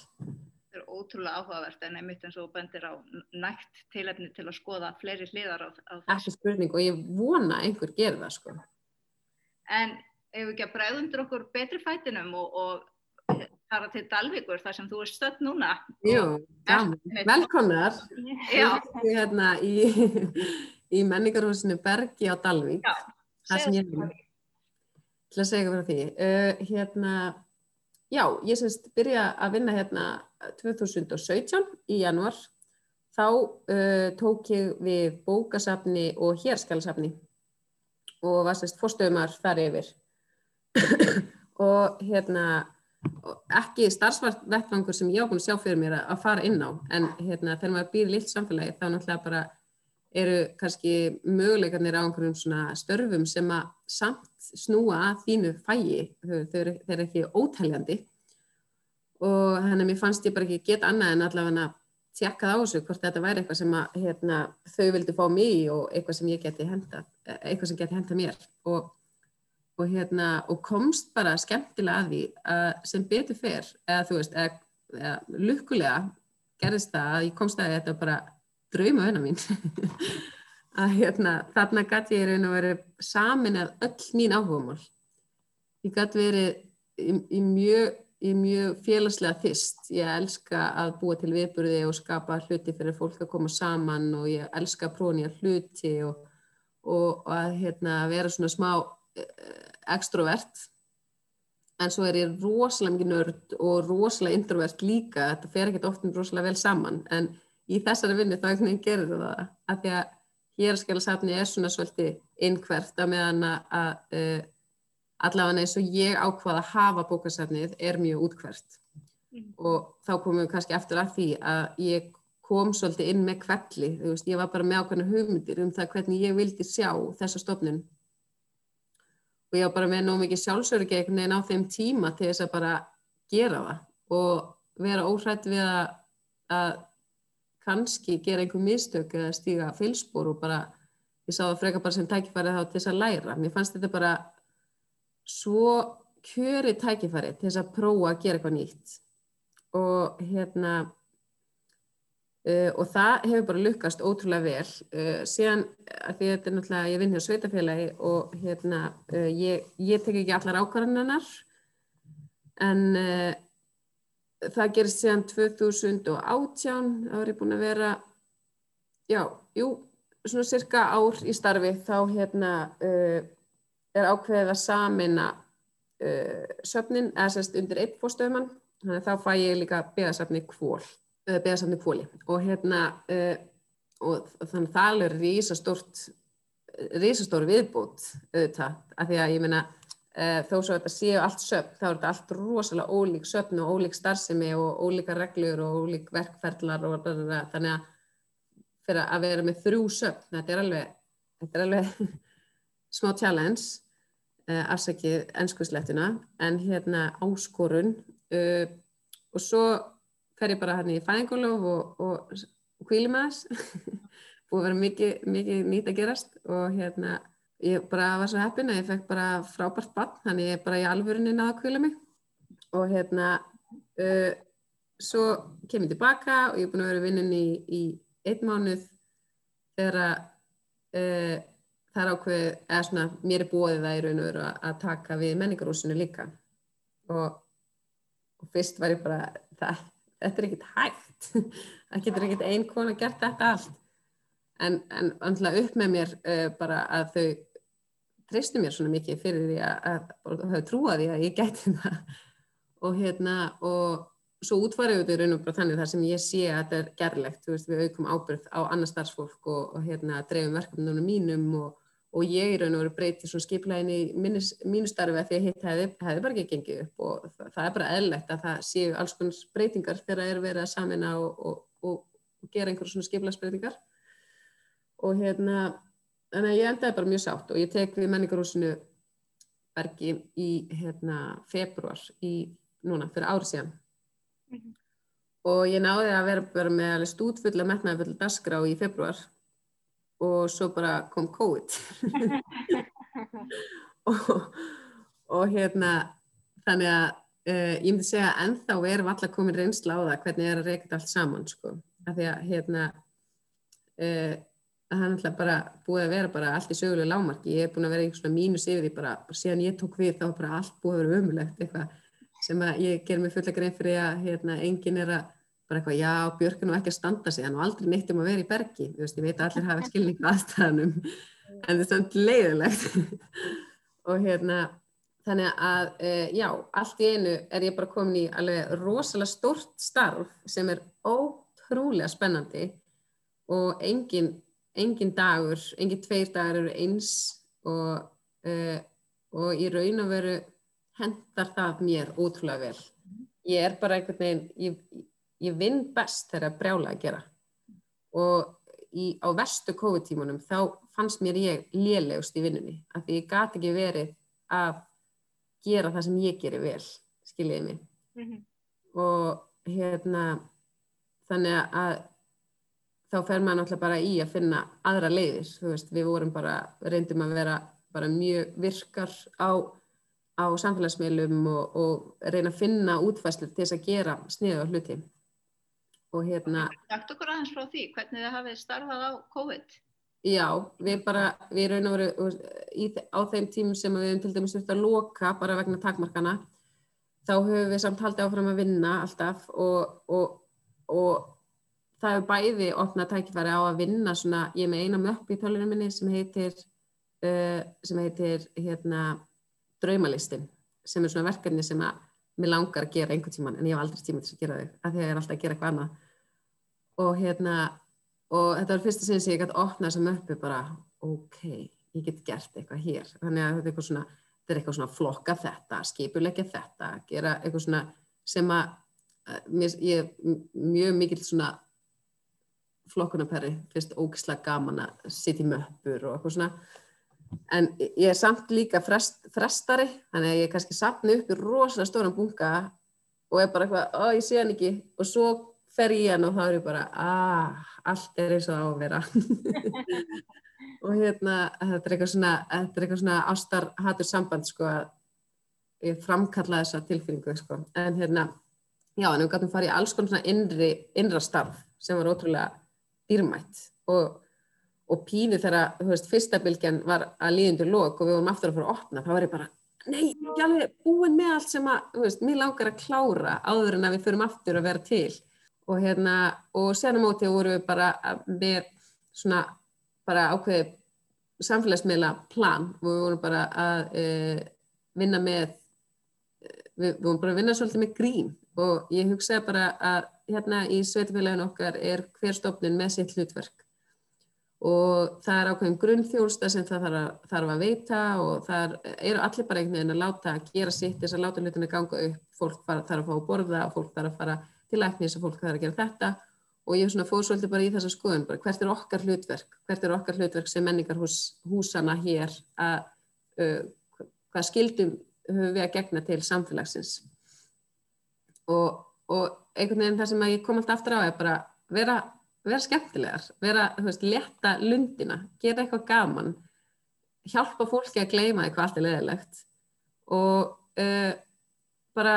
Er ótrúlega áhugavert en einmitt eins og bendir á nægt tilefni til að skoða fleiri hliðar á, á þessu. Spurning og ég vona einhver gerða sko. En ef við ekki að bregðundur okkur betri fætinum og, og fara til Dalvíkur þar sem þú er stödd núna. Jú, velkomnar. Já. Hérna í, í menningarhúsinu Bergi á Dalvík. Já, það. til að segja frá því. Uh, hérna, já, ég semst byrja að vinna hérna 2017 í januar. Þá uh, tók ég við bókasafni og hérskalasafni og var semst fórstöðumar þar yfir. og hérna, ekki starfsvettvangur sem ég á búin að sjá fyrir mér að fara inn á, en hérna, þegar maður býr lilt samfélagi þá náttúrulega bara eru kannski möguleikarnir á einhverjum svona störfum sem að samt snúa að þínu fægi, þau eru ekki ótæljandi og þannig að mér fannst ég bara ekki geta annað en allavega að tjekka það á þessu hvort þetta væri eitthvað sem að hérna, þau vildi fá mig og eitthvað sem ég geti henda, eitthvað sem geti henda mér. Og, og, hérna, og komst bara skemmtilega að því að sem betur fer, eða þú veist, eða, eða lukkulega gerðist það að ég komst að þetta bara drauma hennar mín. Að hérna, þarna gæti ég raun og verið samin að öll mín áhugamál. Ég gæti verið í, í mjög í mjög félagslega þist ég elska að búa til viðburði og skapa hluti fyrir fólk að koma saman og ég elska að prónja hluti og, og, og að hérna, vera svona smá extrovert en svo er ég rosalega mikið nörd og rosalega introvert líka. Þetta fer ekkert ofta rosalega vel saman en í þessari vinnu þá einhvern veginn gerir það að því að héraskjálasafni er svona svolítið innhvert að meðan að uh, allavega eins og ég ákvaða að hafa bókasafnið er mjög útkvært mm. og þá komum við kannski eftir að því að ég kom svolítið inn með kvelli, þú veist, ég var bara með ákvæmna hugmyndir um það hvernig ég vildi sjá þessa stofnun og ég var bara með nóg mikið sjálfsörgi einhvern veginn á þeim tíma til þess að bara gera það og vera óhrætt við að, að kannski gera einhver mistök eða stíga fylspor og bara, ég sá það freka bara sem tækifæri þá til þess að læra. Mér fannst þetta bara svo kjöri tækifæri til þess að prófa að gera eitthvað nýtt og hérna uh, og það hefur bara lukkast ótrúlega vel. Uh, síðan að því þetta er náttúrulega, ég vinn hér sveitafélagi og hérna uh, ég, ég tek ekki allar ákvarðanar en það gerist síðan 2018 þá er ég búin að vera já, jú, svona cirka ár í starfi. Þá hérna er ákveðið að samina söfnin eða sérst undir eitt fórstöðumann þannig að þá fæ ég líka beðasafni kvól uh, beðasafni kvóli og hérna uh, og þannig að það er rísastórt rísastór viðbútt auðvitað, af því að ég minna Uh, þó svo að þetta séu allt söpn, þá er þetta allt rosalega ólík söpn og ólík starfsemi og ólíka reglur og ólík verkferðlar og þannig að fyrir að vera með þrjú söpn, þetta er alveg, þetta er alveg smá challenge, uh, afsækið ennskuðslettuna, en hérna áskorun og svo fer ég bara hérna í fæðingulof og, og, og kvíli með þess, að vera mikið, mikið nýtt að gerast og hérna ég bara var svo heppin að ég fekk bara frábært bann þannig ég bara í alvörunni náða að kvila mig. Og hérna uh, svo kem ég tilbaka og ég er búin að vera vinnin í, í einn mánuð þegar uh, það er ákveð eða svona mér er bóðið það í raun og veru að, að taka við menningarúsinu líka. Og, og fyrst var ég bara það, þetta er ekkit hægt. Það getur ekkit einn kona gert þetta allt. En, en andla upp með mér uh, bara að þau treystu mér svona mikið fyrir því að, að hafa trúaði að ég gæti það. Og hérna og svo útfarið við raun og bara þannig þar sem ég sé að þetta er gerlegt, þú veist við aukum ábyrð á annar starfsfólk og, og hérna dreifum verkefnunum mínum og, og ég raun og veru breytið svona skiplegin í mínu starfi að því að hitt hefði, hefði bara ekki gengið upp og það, það er bara eðlegt að það séu alls konar breytingar þegar það er verið að samina og, og gera einhverjum svona skiplagsbreytingar og hérna þannig að ég endaði bara mjög sátt og ég tek við menningarhúsinu bergi í hérna, februar í núna fyrir árið síðan. Mm -hmm. og ég náði að vera bara með alveg stútfull að metnaði full dasgrá í februar og svo bara kom COVID. Og, og hérna þannig að uh, ég myndi segja að ennþá erum allar komin reynsla á það hvernig er að reyka allt saman sko, af því að hérna uh, að er náttúrulega bara búið að vera bara allt í sögulega lámarki, ég hef búin að vera einhvers svona mínus yfir því bara, bara síðan ég tók við þá bara allt búið að vera umulegt eitthvað sem að ég ger mig fulla grein fyrir að hérna, enginn er að bara eitthvað, já, er nú ekki að standa sig, hann var aldrei neitt um að vera í bergi, þú veist, ég veit að allir hafa skilning aðstæðanum, en þetta er svona leiðilegt og hérna þannig að uh, já, allt í einu er ég bara komin í alveg rosalega stort starf sem er ótrúlega spennandi og engin, engin dagur, engin tveir dagar eru eins og, uh, og í raun og veru hendar það mér ótrúlega vel. Ég er bara einhvern veginn, ég, ég vinn best þegar að brjála að gera og í, á vestu COVID-tímunum þá fannst mér ég lélegust í vinnunni af því ég gati ekki verið að gera það sem ég gerir vel, skiljiði mig. Mm -hmm. Og hérna, þannig að þá fer maður náttúrulega bara í að finna aðra leiðir, þú veist, við vorum bara, reyndum að vera bara mjög virkar á, á samfélagsmiðlum og, og reyna að finna útfæslu til þess að gera sniðu á hluti. Og hérna... Sagt okkur aðeins frá því, hvernig þið hafið starfað á COVID? Já, við bara, við raun og veru í, á þeim tímum sem við hefum til dæmis þurft að loka bara vegna takmarkana, þá höfum við samt haldið áfram að vinna alltaf og, og, og það hefur bæði opnað tækifæri á að vinna svona, ég er með eina möpp í tölunum minni sem heitir, uh, sem heitir hérna, draumalistin sem er svona verkefni sem að mér langar að gera einhvern tíman en ég hef aldrei tíma til að gera þau af því að ég er alltaf að gera eitthvað annað. Og hérna og þetta var fyrsta sinni sem ég gæti opnað þessa möppu bara ok, ég get gert eitthvað hér. Þannig að þetta er eitthvað svona, er eitthvað svona flokka þetta, skipulegja þetta gera eitthvað svona sem að mér, ég mjög mikil svona flokkunarperri fyrst ógislega gaman að sitja í möppur og eitthvað svona en ég er samt líka frest, frestari þannig að ég kannski sapni upp í rosalega stóran bunga og er bara eitthvað, ó ég sé hann ekki. Og svo fer ég hann og þá er ég bara ah, allt er eins og á að vera. Og hérna þetta er eitthvað svona, svona ástar hattur samband sko að ég framkalla þessa tilfinningu sko. En hérna, já en við gætum farið í alls konar svona innri, innra starf sem var ótrúlega dýrmætt. Og, og pínu þegar, þú veist, fyrsta bylgjan var að líðundur lók og við vorum aftur að fara að opna, þá var ég bara, nei, ég alveg búin með allt sem að, þú veist, mér langar að klára áður en að við förum aftur að vera til. Og hérna, og senum mótið voru við bara með svona, bara ákveðið samfélagsmiðla plan og við vorum bara að e, vinna með, við, við vorum bara að vinna svolítið með grín. Og ég hugsaði bara að hérna í sveitafélaginu okkar er hver stofnun með sitt hlutverk og það er ákveðin grunnþjólsta sem það þarf að, þarf að veita og það eru allir bara einhvern veginn að láta að gera sitt þess að láta hlutinu ganga upp, fólk þarf að fá að borða og fólk þarf að fara til læknis og fólk þarf að gera þetta. Og ég svona fóð svolítið bara í þessa skoðun bara hvert er okkar hlutverk, hvert er okkar hlutverk sem menningarhúsana hér að uh, hvað skildum höfum við að gegna til samfélagsins? Og, og einhvern veginn það sem ég kom alltaf aftur á er bara vera, vera skemmtilegar, vera, þú veist, leta lundina, gera eitthvað gaman, hjálpa fólki að gleima eitthvað allt er leðilegt og uh, bara,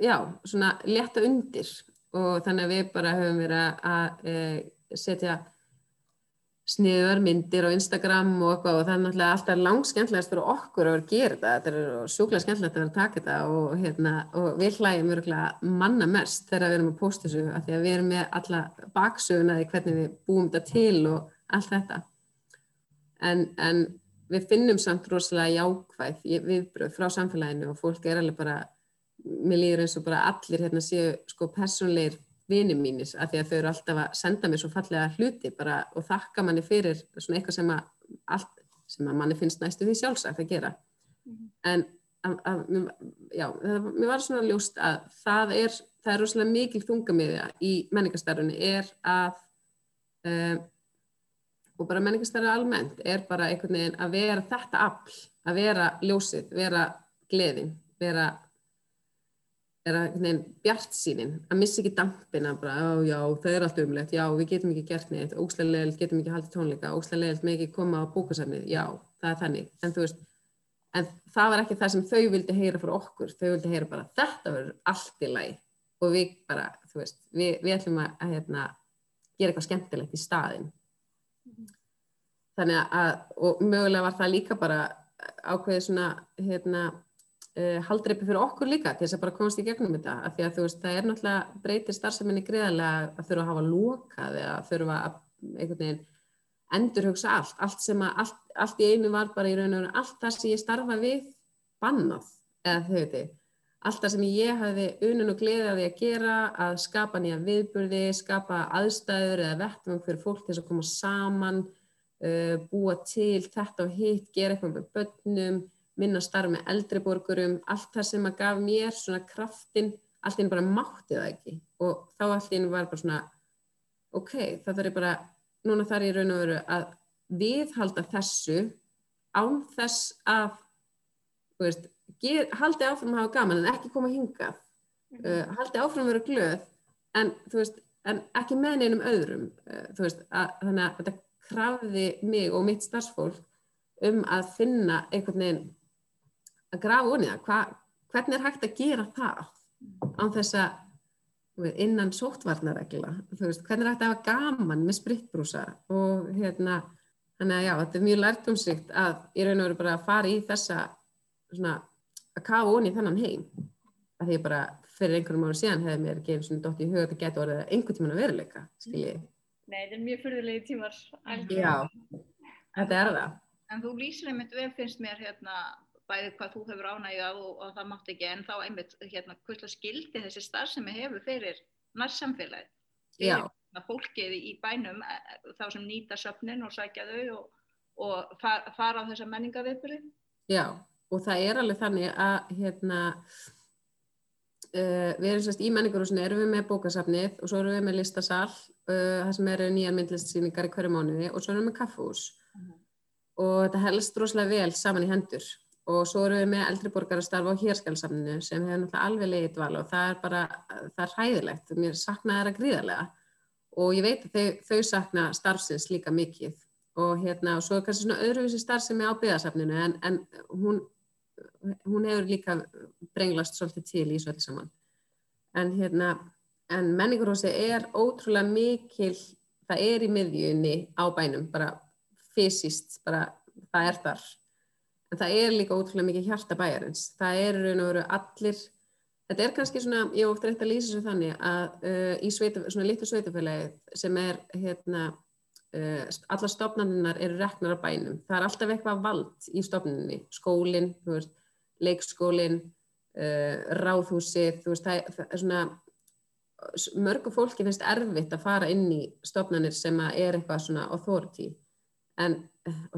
já, svona leta undir. Og þannig að við bara höfum verið að uh, setja sniður myndir á Instagram og eitthvað og það er náttúrulega alltaf langt skemmtilegast fyrir okkur að vera að gera þetta, þetta er sjúklega skemmtilegt að vera að taka þetta og, hérna, og við hlægjum öruglega manna mest þegar við erum að posta þessu af því að við erum með alla baksögunaði hvernig við búum þetta til og allt þetta. En, en við finnum samt rosalega jákvæð viðbröð frá samfélaginu og fólk er alveg bara, mér líður eins og bara allir hérna séu sko personleir vini mínir af því að þau eru alltaf að senda mér svo fallega hluti bara og þakka manni fyrir svona eitthvað sem að, allt, sem að manni finnst næstu því sjálfsagt að gera -hmm. en að, að, já, það, mér var svona ljóst að það er, það er rosalega mikil þungamiðja í menningastarfunni er að um, og bara menningastarfu almennt er bara einhvern veginn að vera þetta afl, að vera ljósið, vera gleðin, vera er að bjart sínin, að missa ekki dampina bara, já, já, það er allt umlegt, já, við getum ekki gert neitt, ógslæðilega leilt getum ekki haldið tónleika, ógslæðilega leilt með ekki koma á bókasafnið, já, það er þannig, en þú veist, en það var ekki það sem þau vildi heyra frá okkur, þau vildi heyra bara, þetta verður allt í læg og við bara, þú veist, við, við ætlum að, að hérna, gera eitthvað skemmtilegt í staðin. Þannig að, og mögulega var það líka bara ákveðið svona, hérna, uh, haldreipi fyrir okkur líka til þess að bara komast í gegnum þetta. Af því að þú veist það er náttúrulega breytir starfseminni greiðarlega að þurfa að hafa lokað eða þurfa að einhvern veginn endurhugsa allt, allt sem að allt, allt í einu var bara í raun og raun allt það sem ég starfa við bannað eða þau veitir alltaf sem ég hafi unun og gleðaði að gera að skapa nýja viðburði, skapa aðstæður eða vettum fyrir fólk til að koma saman, uh, búa til þetta og hitt, gera eitthvað með börnum, minna starf með eldriborgurum, allt það sem að gaf mér svona kraftin, allt einn bara mátti það ekki. Og þá allt einn var bara svona, ok, það þarf ég bara, núna þarf ég raun og veru að viðhalda þessu án þess að, þú veist, haldi áfram að hafa gaman en ekki koma hingað. Mm -hmm. uh, haldi áfram að vera glöð en, veist, en ekki með neinum öðrum. Uh, veist, að, þannig að þetta krafði mig og mitt starfsfólk um að finna einhvern veginn að grafa onni það. Hvernig er hægt að gera það án þess að innan sóttvarnaregla? Hvernig er hægt að hafa gaman með spritbrúsa og hérna þannig að já, þetta er mjög lærtumsrikt að ég raun og veru bara að fara í þessa svona að kafa onni þennan heim. Að því bara fyrir einhverjum ára síðan hefði mér eins og dótt í huga að þetta getur orðið einhvern tíman að veruleika, skilji. Nei, þetta er mjög fyrðulegi tímar Já, þetta er það. En þú lýsir einmitt vel finnst mér hérna bæðið hvað þú hefur ánægjað og, og það mátt ekki en þá einmitt hérna hvort skildi þessi starf sem hefur fyrir nærsamfélagi fyrir fólkið í bænum e, e, þá sem nýta söfnin og sækja þau og, og fara á þessa menningaviðbyrði Já og það er alveg þannig að hérna uh, við erum sérst í menningarhúsinu erum við með bókasafnið og svo erum við með listasal uh, það sem eru nýjan myndlistsýningar í hverju mánuði og svo erum við með kaffús uh -huh. og þetta helst droslega vel saman í hendur og svo erum við með eldriborgarastarf á hérskalsafninu sem hefur náttúrulega alveg leiðið dval og það er bara, það er hæðilegt mér saknaði það gríðarlega. Og ég veit að þau, þau sakna starfsins líka mikið. Og hérna og svo er kannski svona öðruvísi starf sem er á byggðasafninu en, en hún hún hefur líka brenglast svolítið til í svolítið saman. En hérna en menningarhósi er ótrúlega mikil það er í miðjunni á bænum bara fysiskt bara það er þar en það er líka ótrúlega mikil hjarta bæjarins. Það er raun og veru allir þetta er kannski svona, ég ótt reynd að lýsa svo þannig að uh, í sveita, svona litur sveitafélagi sem er hérna uh, alla stofnaninnar eru reknar á bænum. Það er alltaf eitthvað vald í stofninni skólinn, leikskólinn, uh, ráðhúsið, það, það er svona, mörgu fólki finnst erfitt að fara inn í stofnanir sem er eitthvað svona authority, en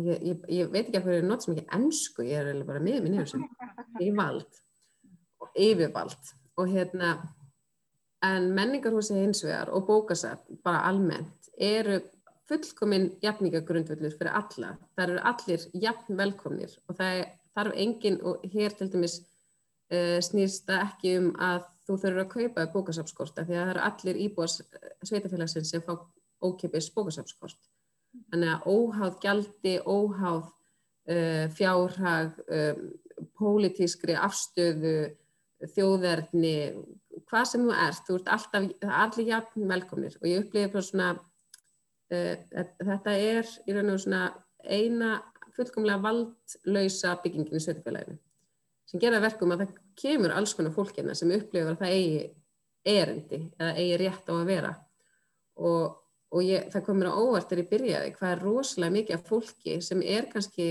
ég, ég, ég veit ekki að hverju er nátt sem ekki ennsku, ég er bara með mér nefnum sem yfirvald og yfirvald. Og hérna, en menningarhúsi hins vegar og bókasar bara almennt eru fullkominn jafningagrundvöldur fyrir alla, það eru allir jafn velkomnir. Og það er þarf engin og hér til dæmis uh, snýst það ekki um að þú þurfur að kaupa bókasafskort því að það eru allir íbúas eh, sveitafélagsins sem fá ókipis bókasafskort þannig að óháð gjaldi, óháð uh, fjárhag um, pólitískri afstöðu þjóðverðni hvað sem þú ert, þú ert alltaf allir jafn velkomnir. Og ég upplifi bara svona uh, þetta er í raun og svona eina fullkomlega valdlausa byggingin í sveitufélaginu sem gera verkum að það kemur alls konar fólkina sem upplifur að það eigi erindi eða eigi rétt á að vera. Og, og ég, það komur á óvart þegar ég byrjaði hvað er rosalega mikið af fólki sem er kannski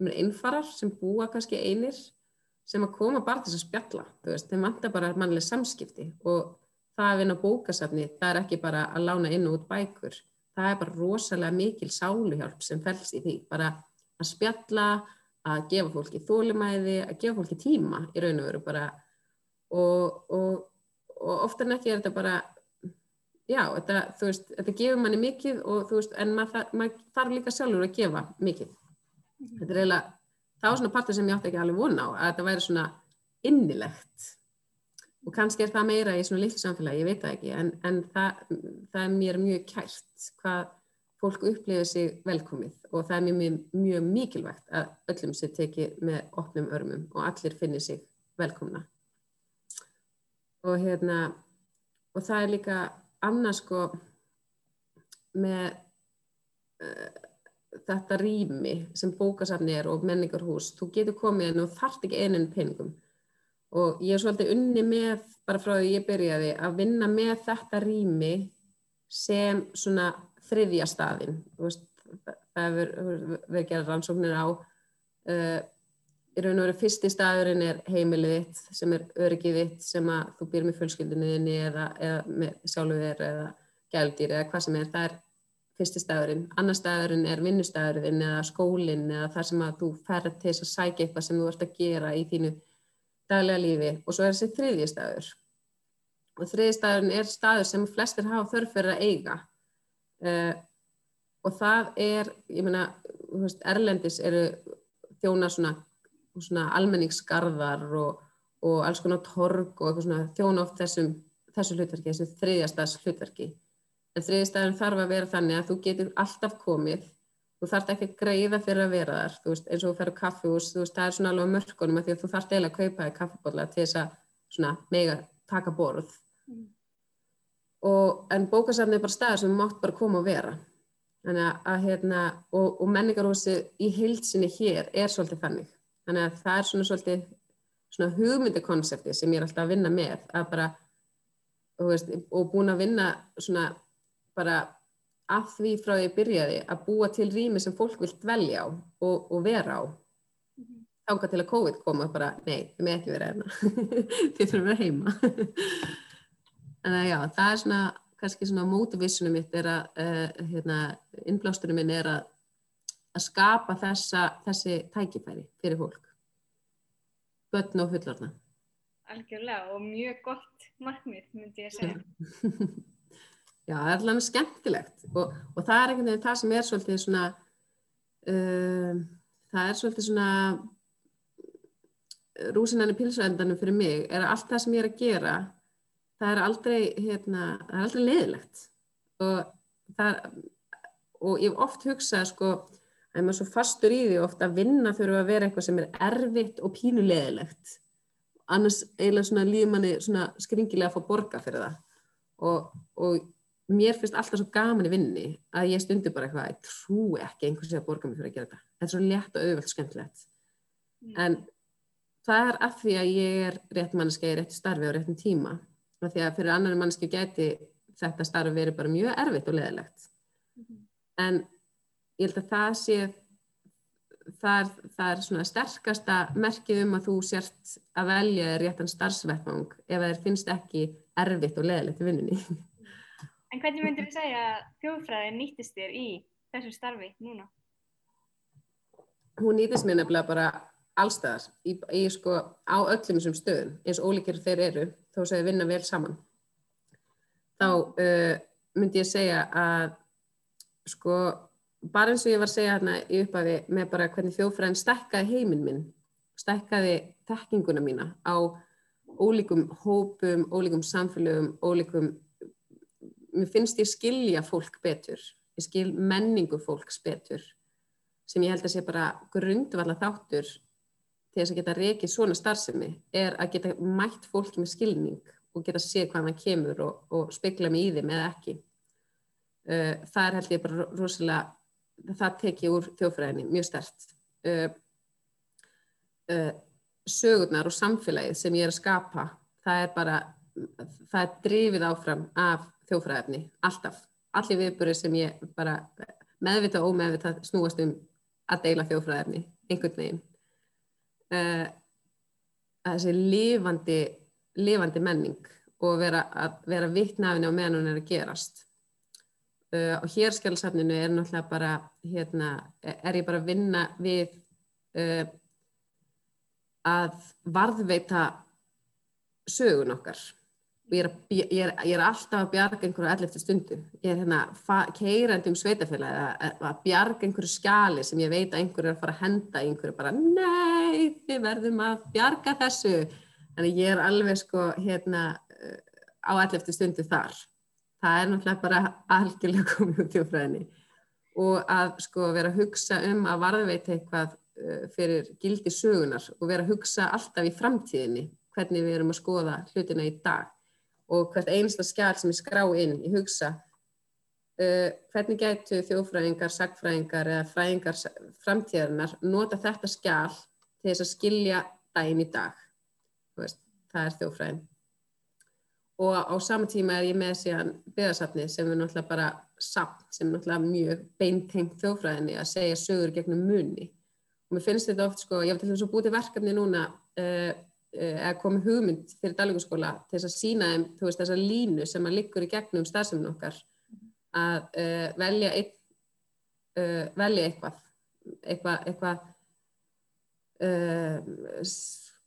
sem er einfarar, sem búa kannski einir sem að koma bara til að spjalla þeim vantar bara mannlega samskipti. Og það að vinna bókasafni það er ekki bara að lána inn og út bækur. Það er bara rosalega mikil sáluhjálp sem fels í því, bara að spjalla, að gefa fólki þólumæði, að gefa fólki tíma í raun og veru bara. Og, og, og oftar en ekki er þetta bara já, þetta, veist, þetta gefur manni mikið og veist, en maður, maður þarf líka sjálfur að gefa mikið. Mhm. þetta er eiginlega, það var svona partur sem ég átti ekki alveg vona á, að þetta væri svona innilegt. Og kannski er það meira í svona litlu samfélagi, ég veit það ekki en, en það, það er mér mjög kært hvað fólk upplifir sig velkomið og það er mjög, mjög, mikilvægt að öllum sér teki með opnum örmum og allir finnir sig velkomna. Og hérna og það er líka annars sko með uh, þetta rými sem bókasafni er og menningarhús, þú getur komið en þú þart ekki eininn peningum og ég er svolítið unni með, bara frá því ég byrjaði, að vinna með þetta rými sem svona þriðja staðin. Veist, það hefur verið gerað rannsóknir á uh, í raun og veru fyrsti staðurinn er heimilið þitt sem er öryggið þitt sem að þú býr með fjölskyldunniðinni eða, eða með sjálfu þér eða gældýr eða hvað sem er, það er fyrsti staðurinn. Annar staðurinn er vinnustæðurinn eða skólinn eða þar sem að þú ferð til þess að sækja eitthvað sem þú ert að gera í þínu daglega lífi og svo er þessi þriðji staður. Og þriðji staðurinn er staður sem flestir hafa þörf fyrir að eiga uh, og það er, ég meina, erlendis eru þjóna svona, svona almenningsgarðar og, og alls konar torg og svona, þjóna oft þessum, þessu hlutverki, þessu þriðjastæðs hlutverki. En þriðistæðin þarf að vera þannig að þú getur alltaf komið þú þarf ekki að greiða fyrir að vera þar. Veist, eins og þú ferur kaffihús, þú veist, það er svona alveg mörkunum að því að þú þarf eiginlega að kaupa í kaffibóla til þess að svona mega taka borð. Mm. og, en bókasafni er bara staðar sem mátt bara koma og vera. Að, að hérna og, og menningarhúsi í heilsinni hér er svolítið þannig þannig að það er svona svolítið svona hugmyndikonsepti sem ég er alltaf að vinna með að bara veist, og búin að vinna svona bara að því frá því ég byrjaði að búa til rými sem fólk vil dvelja á og, og vera á. -hmm. þánga til að COVID koma og bara nei, þið með ekki vera erna þið þurfum að vera heima. En það, já, það er svona kannski svona motivationum mitt er að uh, hérna, innblástunum minn er að að skapa þessa, þessi tækifæri fyrir fólk. Börn og fullorna Algjörlega og mjög gott markmið myndi ég að segja. Já, það er alveg skemmtilegt. Og, og það er einhvern veginn það sem er svolítið svona uh, það er svolítið svona rúsinanir pilsvændanum fyrir mig. Er að allt það sem ég er að gera það er aldrei hérna, það er aldrei leðilegt og það og ég hef oft hugsað sko að maður svo fastur í því ofta að vinna þurfa að vera eitthvað sem er erfitt og pínulegilegt annars eiginlega svona líðmanni svona skringilega að fá borga fyrir það og, og mér finnst alltaf svo gaman í vinni að ég stundur bara eitthvað, ég trú ekki einhversi að borga mig fyrir að gera þetta. Þetta er svo létt og auðvöld skemmtilegt. Mm. En það er af því að ég er rétt manneski í rétti starfi á réttin tíma. Af því að fyrir annar manneski geti þetta starfi verið bara mjög erfitt og leðilegt. Mm. En ég held að það sé, það er, það er svona sterkasta merkið um að þú sért að velja réttan starfsvetfang ef það finnst ekki erfitt og leðilegt í vinninni. En hvernig myndir þú segja að þjóðfræði nýttist þér í þessu starfi núna? Hún nýttist mér nefnilega bara allstæðar í, í sko á öllum þessum stöðum eins og ólíkir þeir eru þó að vinna vel saman. Þá uh, myndi ég segja að sko bara eins og ég var að segja hérna í upphafi með bara hvernig þjóðfræðin stekkaði heiminn minn, stekkaði tekkinguna mína á ólíkum hópum, ólíkum samfélögum, ólíkum mér finnst ég skilja fólk betur, ég skil menningu fólks betur sem ég held að sé bara grundvalla þáttur til þess að geta reykið svona starfsemi er að geta mætt fólki með skilning og geta sé hvað hann kemur og, og spekla mig í þeim eða ekki. Uh, það er held ég bara rosalega, það tek ég úr þjófræðinni mjög stert. Uh, uh, sögurnar og samfélagið sem ég er að skapa, það er bara, það er drifið áfram af þjófræðefni, alltaf. Allir viðbúrið sem ég bara meðvita og ómeðvita snúast um að deila þjófræðefni, einhvern veginn. Uh, þessi lifandi, lifandi menning og vera, vera vittnafni á meðan hún er að gerast. Uh, og hér skjálfsafninu er náttúrulega bara, hérna, er ég bara að vinna við uh, að varðveita sögun okkar Ég er, ég, er, ég er alltaf að bjarga einhverju allir eftir stundu. Ég er hérna keirandi um sveitafélagi að, að bjarga einhverju skjali sem ég veit að einhverju er að fara að henda einhverju bara nei, við verðum að bjarga þessu. Þannig ég er alveg sko hérna á allir eftir stundu þar. Það er náttúrulega bara algjörlega komið út í fræðinni og að sko vera að hugsa um að varðveita eitthvað uh, fyrir gildi sögunar og vera að hugsa alltaf í framtíðinni hvernig við erum að skoða hlutina í dag og hvert einsta skjál sem ég skrá inn, ég hugsa uh, hvernig gætu þjófræðingar, sagfræðingar eða fræðingar framtíðarinnar nota þetta skjál til þess að skilja daginn í dag. Veist, það er þjófræðin. Og á sama tíma er ég með síðan byggðarsafni sem er náttúrulega bara samt, sem er náttúrulega mjög beintengt þjófræðinni að segja sögur gegnum munni og mér finnst þetta oft sko, ég hef til þess að búið til verkefni núna uh, eða komið hugmynd fyrir dalvíkuskóla til þess að sína þeim, þú veist, þessa línu sem að liggur í gegnum starfseminn okkar að uh, velja uh, velja eitthvað eitthvað eitthvað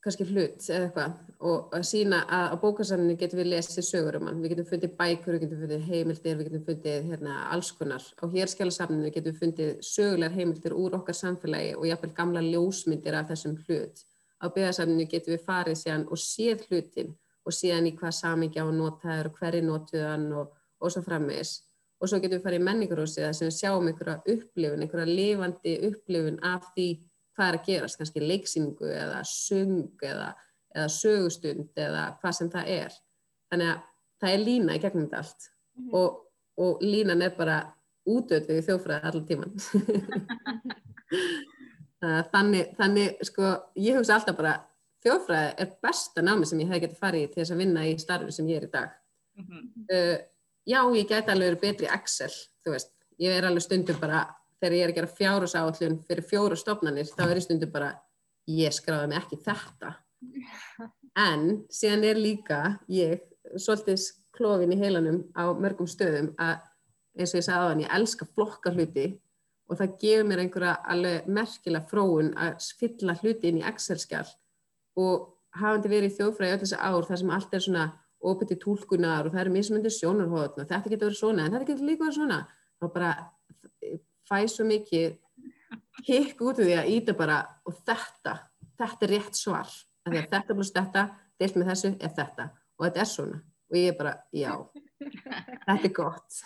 kannski hlut eða eitthvað og að sína að á bókasanninu getum við lesið sögur um hann, við getum fundið bækur, við getum fundið heimildir, við getum fundið hérna, alls konar. Á hérskjálasafninu getum við fundið sögulegar heimildir úr okkar samfélagi og jáfnveil gamla ljósmyndir af þessum hlut. Á byggðarsafninu getum við farið síðan og séð hlutin og síðan í hvað samingja og notaður og hverju notuðan og, og svo frammeðis. Og svo getum við farið í menningarhúsið við sjáum einhverja upplifun, einhverja lifandi upplifun af því hvað er að gerast, kannski leiksýningu eða sung eða, eða sögustund eða hvað sem það er. Þannig að það er lína í gegnum þetta allt mm -hmm. og, og línan er bara útöðið í þjófræði allar tíman. þannig, þannig, sko, ég hugsa alltaf bara þjófræði er besta námi sem ég hef getið farið til þess að vinna í starfi sem ég er í dag. Mm -hmm. uh, já, ég get alveg betri Excel, þú veist, ég er alveg stundum bara þegar ég er að gera fjárusáallun fyrir fjóru stofnanir þá er í stundu bara ég skráði mig ekki þetta. En síðan er líka ég svolítið klófin í heilanum á mörgum stöðum að eins og ég sagði á þann ég elska flokka hluti og það gefur mér einhverja alveg merkilega fróun að fylla hluti inn í Excel-skjál og hafandi verið í þjóðfræði öll þessi ár þar sem allt er svona óbyrti tólkunar og það eru mismöndir sjónarhóðun og þetta getur verið svona en þetta getur líka verið svona þá bara fæ svo mikið hikk út af því að íta bara og þetta, þetta er rétt svar. Að að þetta pluss þetta, deilt með þessu er þetta. Og þetta er svona. Og ég er bara, já, þetta er gott.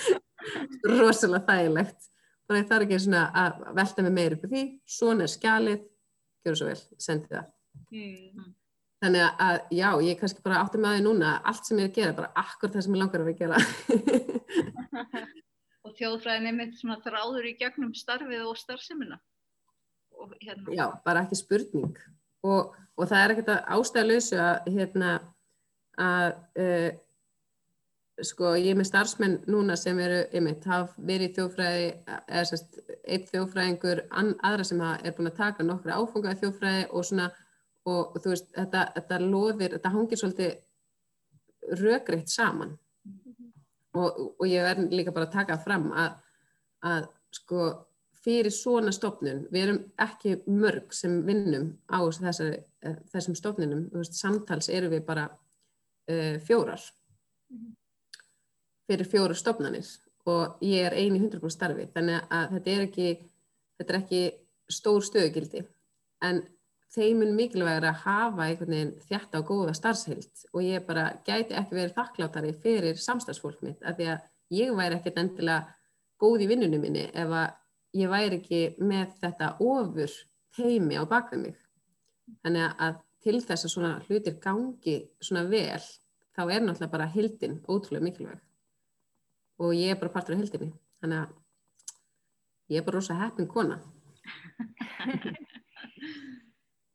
Rosalega þægilegt. Þannig það er ekki svona að velta mig meir upp á því, svona er skjalið. Gjör svo vel, sendi það. Mm. þannig að já, ég kannski bara átti með því núna allt sem ég er að gera, bara akkur það sem ég langar að vera að gera þjóðfræðin er með svona þráður í gegnum starfið og starfseminna. Hérna. Já, bara ekki spurning og, og það er ekkert að ástæðalösu að hérna að uh, sko ég er með starfsmenn núna sem eru, ég meit, hafa verið þjóðfræði, eða sérst eitt þjóðfræðingur, aðra sem er búin að taka nokkru áfungaði þjóðfræði og svona, og, og þú veist, þetta, þetta loðir, þetta hangir svolítið röggreitt saman og, og ég verð líka bara að taka fram að, að sko fyrir svona stofnun, við erum ekki mörg sem vinnum á þessari, eh, þessum stofnunum, veist, samtals eru við bara uh, fjórar. Fyrir fjóru stofnanir og ég er eini 100% starfi þannig að þetta er ekki, þetta er ekki stór stöðugildi. En þeimun mikilvægur að hafa einhvern veginn þjætta og góða starfsheilt og ég bara gæti ekki verið þakklátari fyrir samstagsfólk mitt af því að ég væri ekkert endilega góð í vinnunum minni ef að ég væri ekki með þetta ofur teimi á bakvið mig. Þannig að til þess að svona hlutir gangi svona vel þá er náttúrulega bara hildin ótrúlega mikilvæg og ég er bara partur af hildinni. Þannig að ég er bara rosa heppin kona.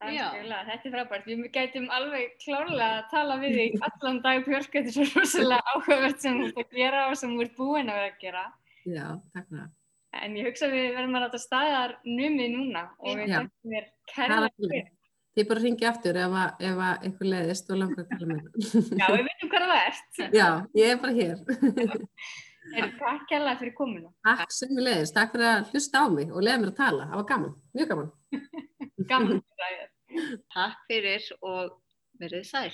Þetta er frábært, við gætum alveg klárlega að tala við því allan dag Björk, þetta er svo rosalega áhugavert sem þú ert að gera og sem þú ert búinn að vera að gera. Já, takk fyrir það. En ég hugsa að við verðum að láta staðar numið núna og við gætum þér kærlega fyrir. Þið bara ringið aftur ef eitthvað leiðist og langar að tala með það. Já, við veitum hvað það ert. Já, ég er bara hér. Takk kærlega fyrir kominu. Takk sem við leiðist, takk fyrir að hlusta á mig og leiða mér að tala. Það var gaman, mjög gaman. gaman. Takk fyrir og verið sæl.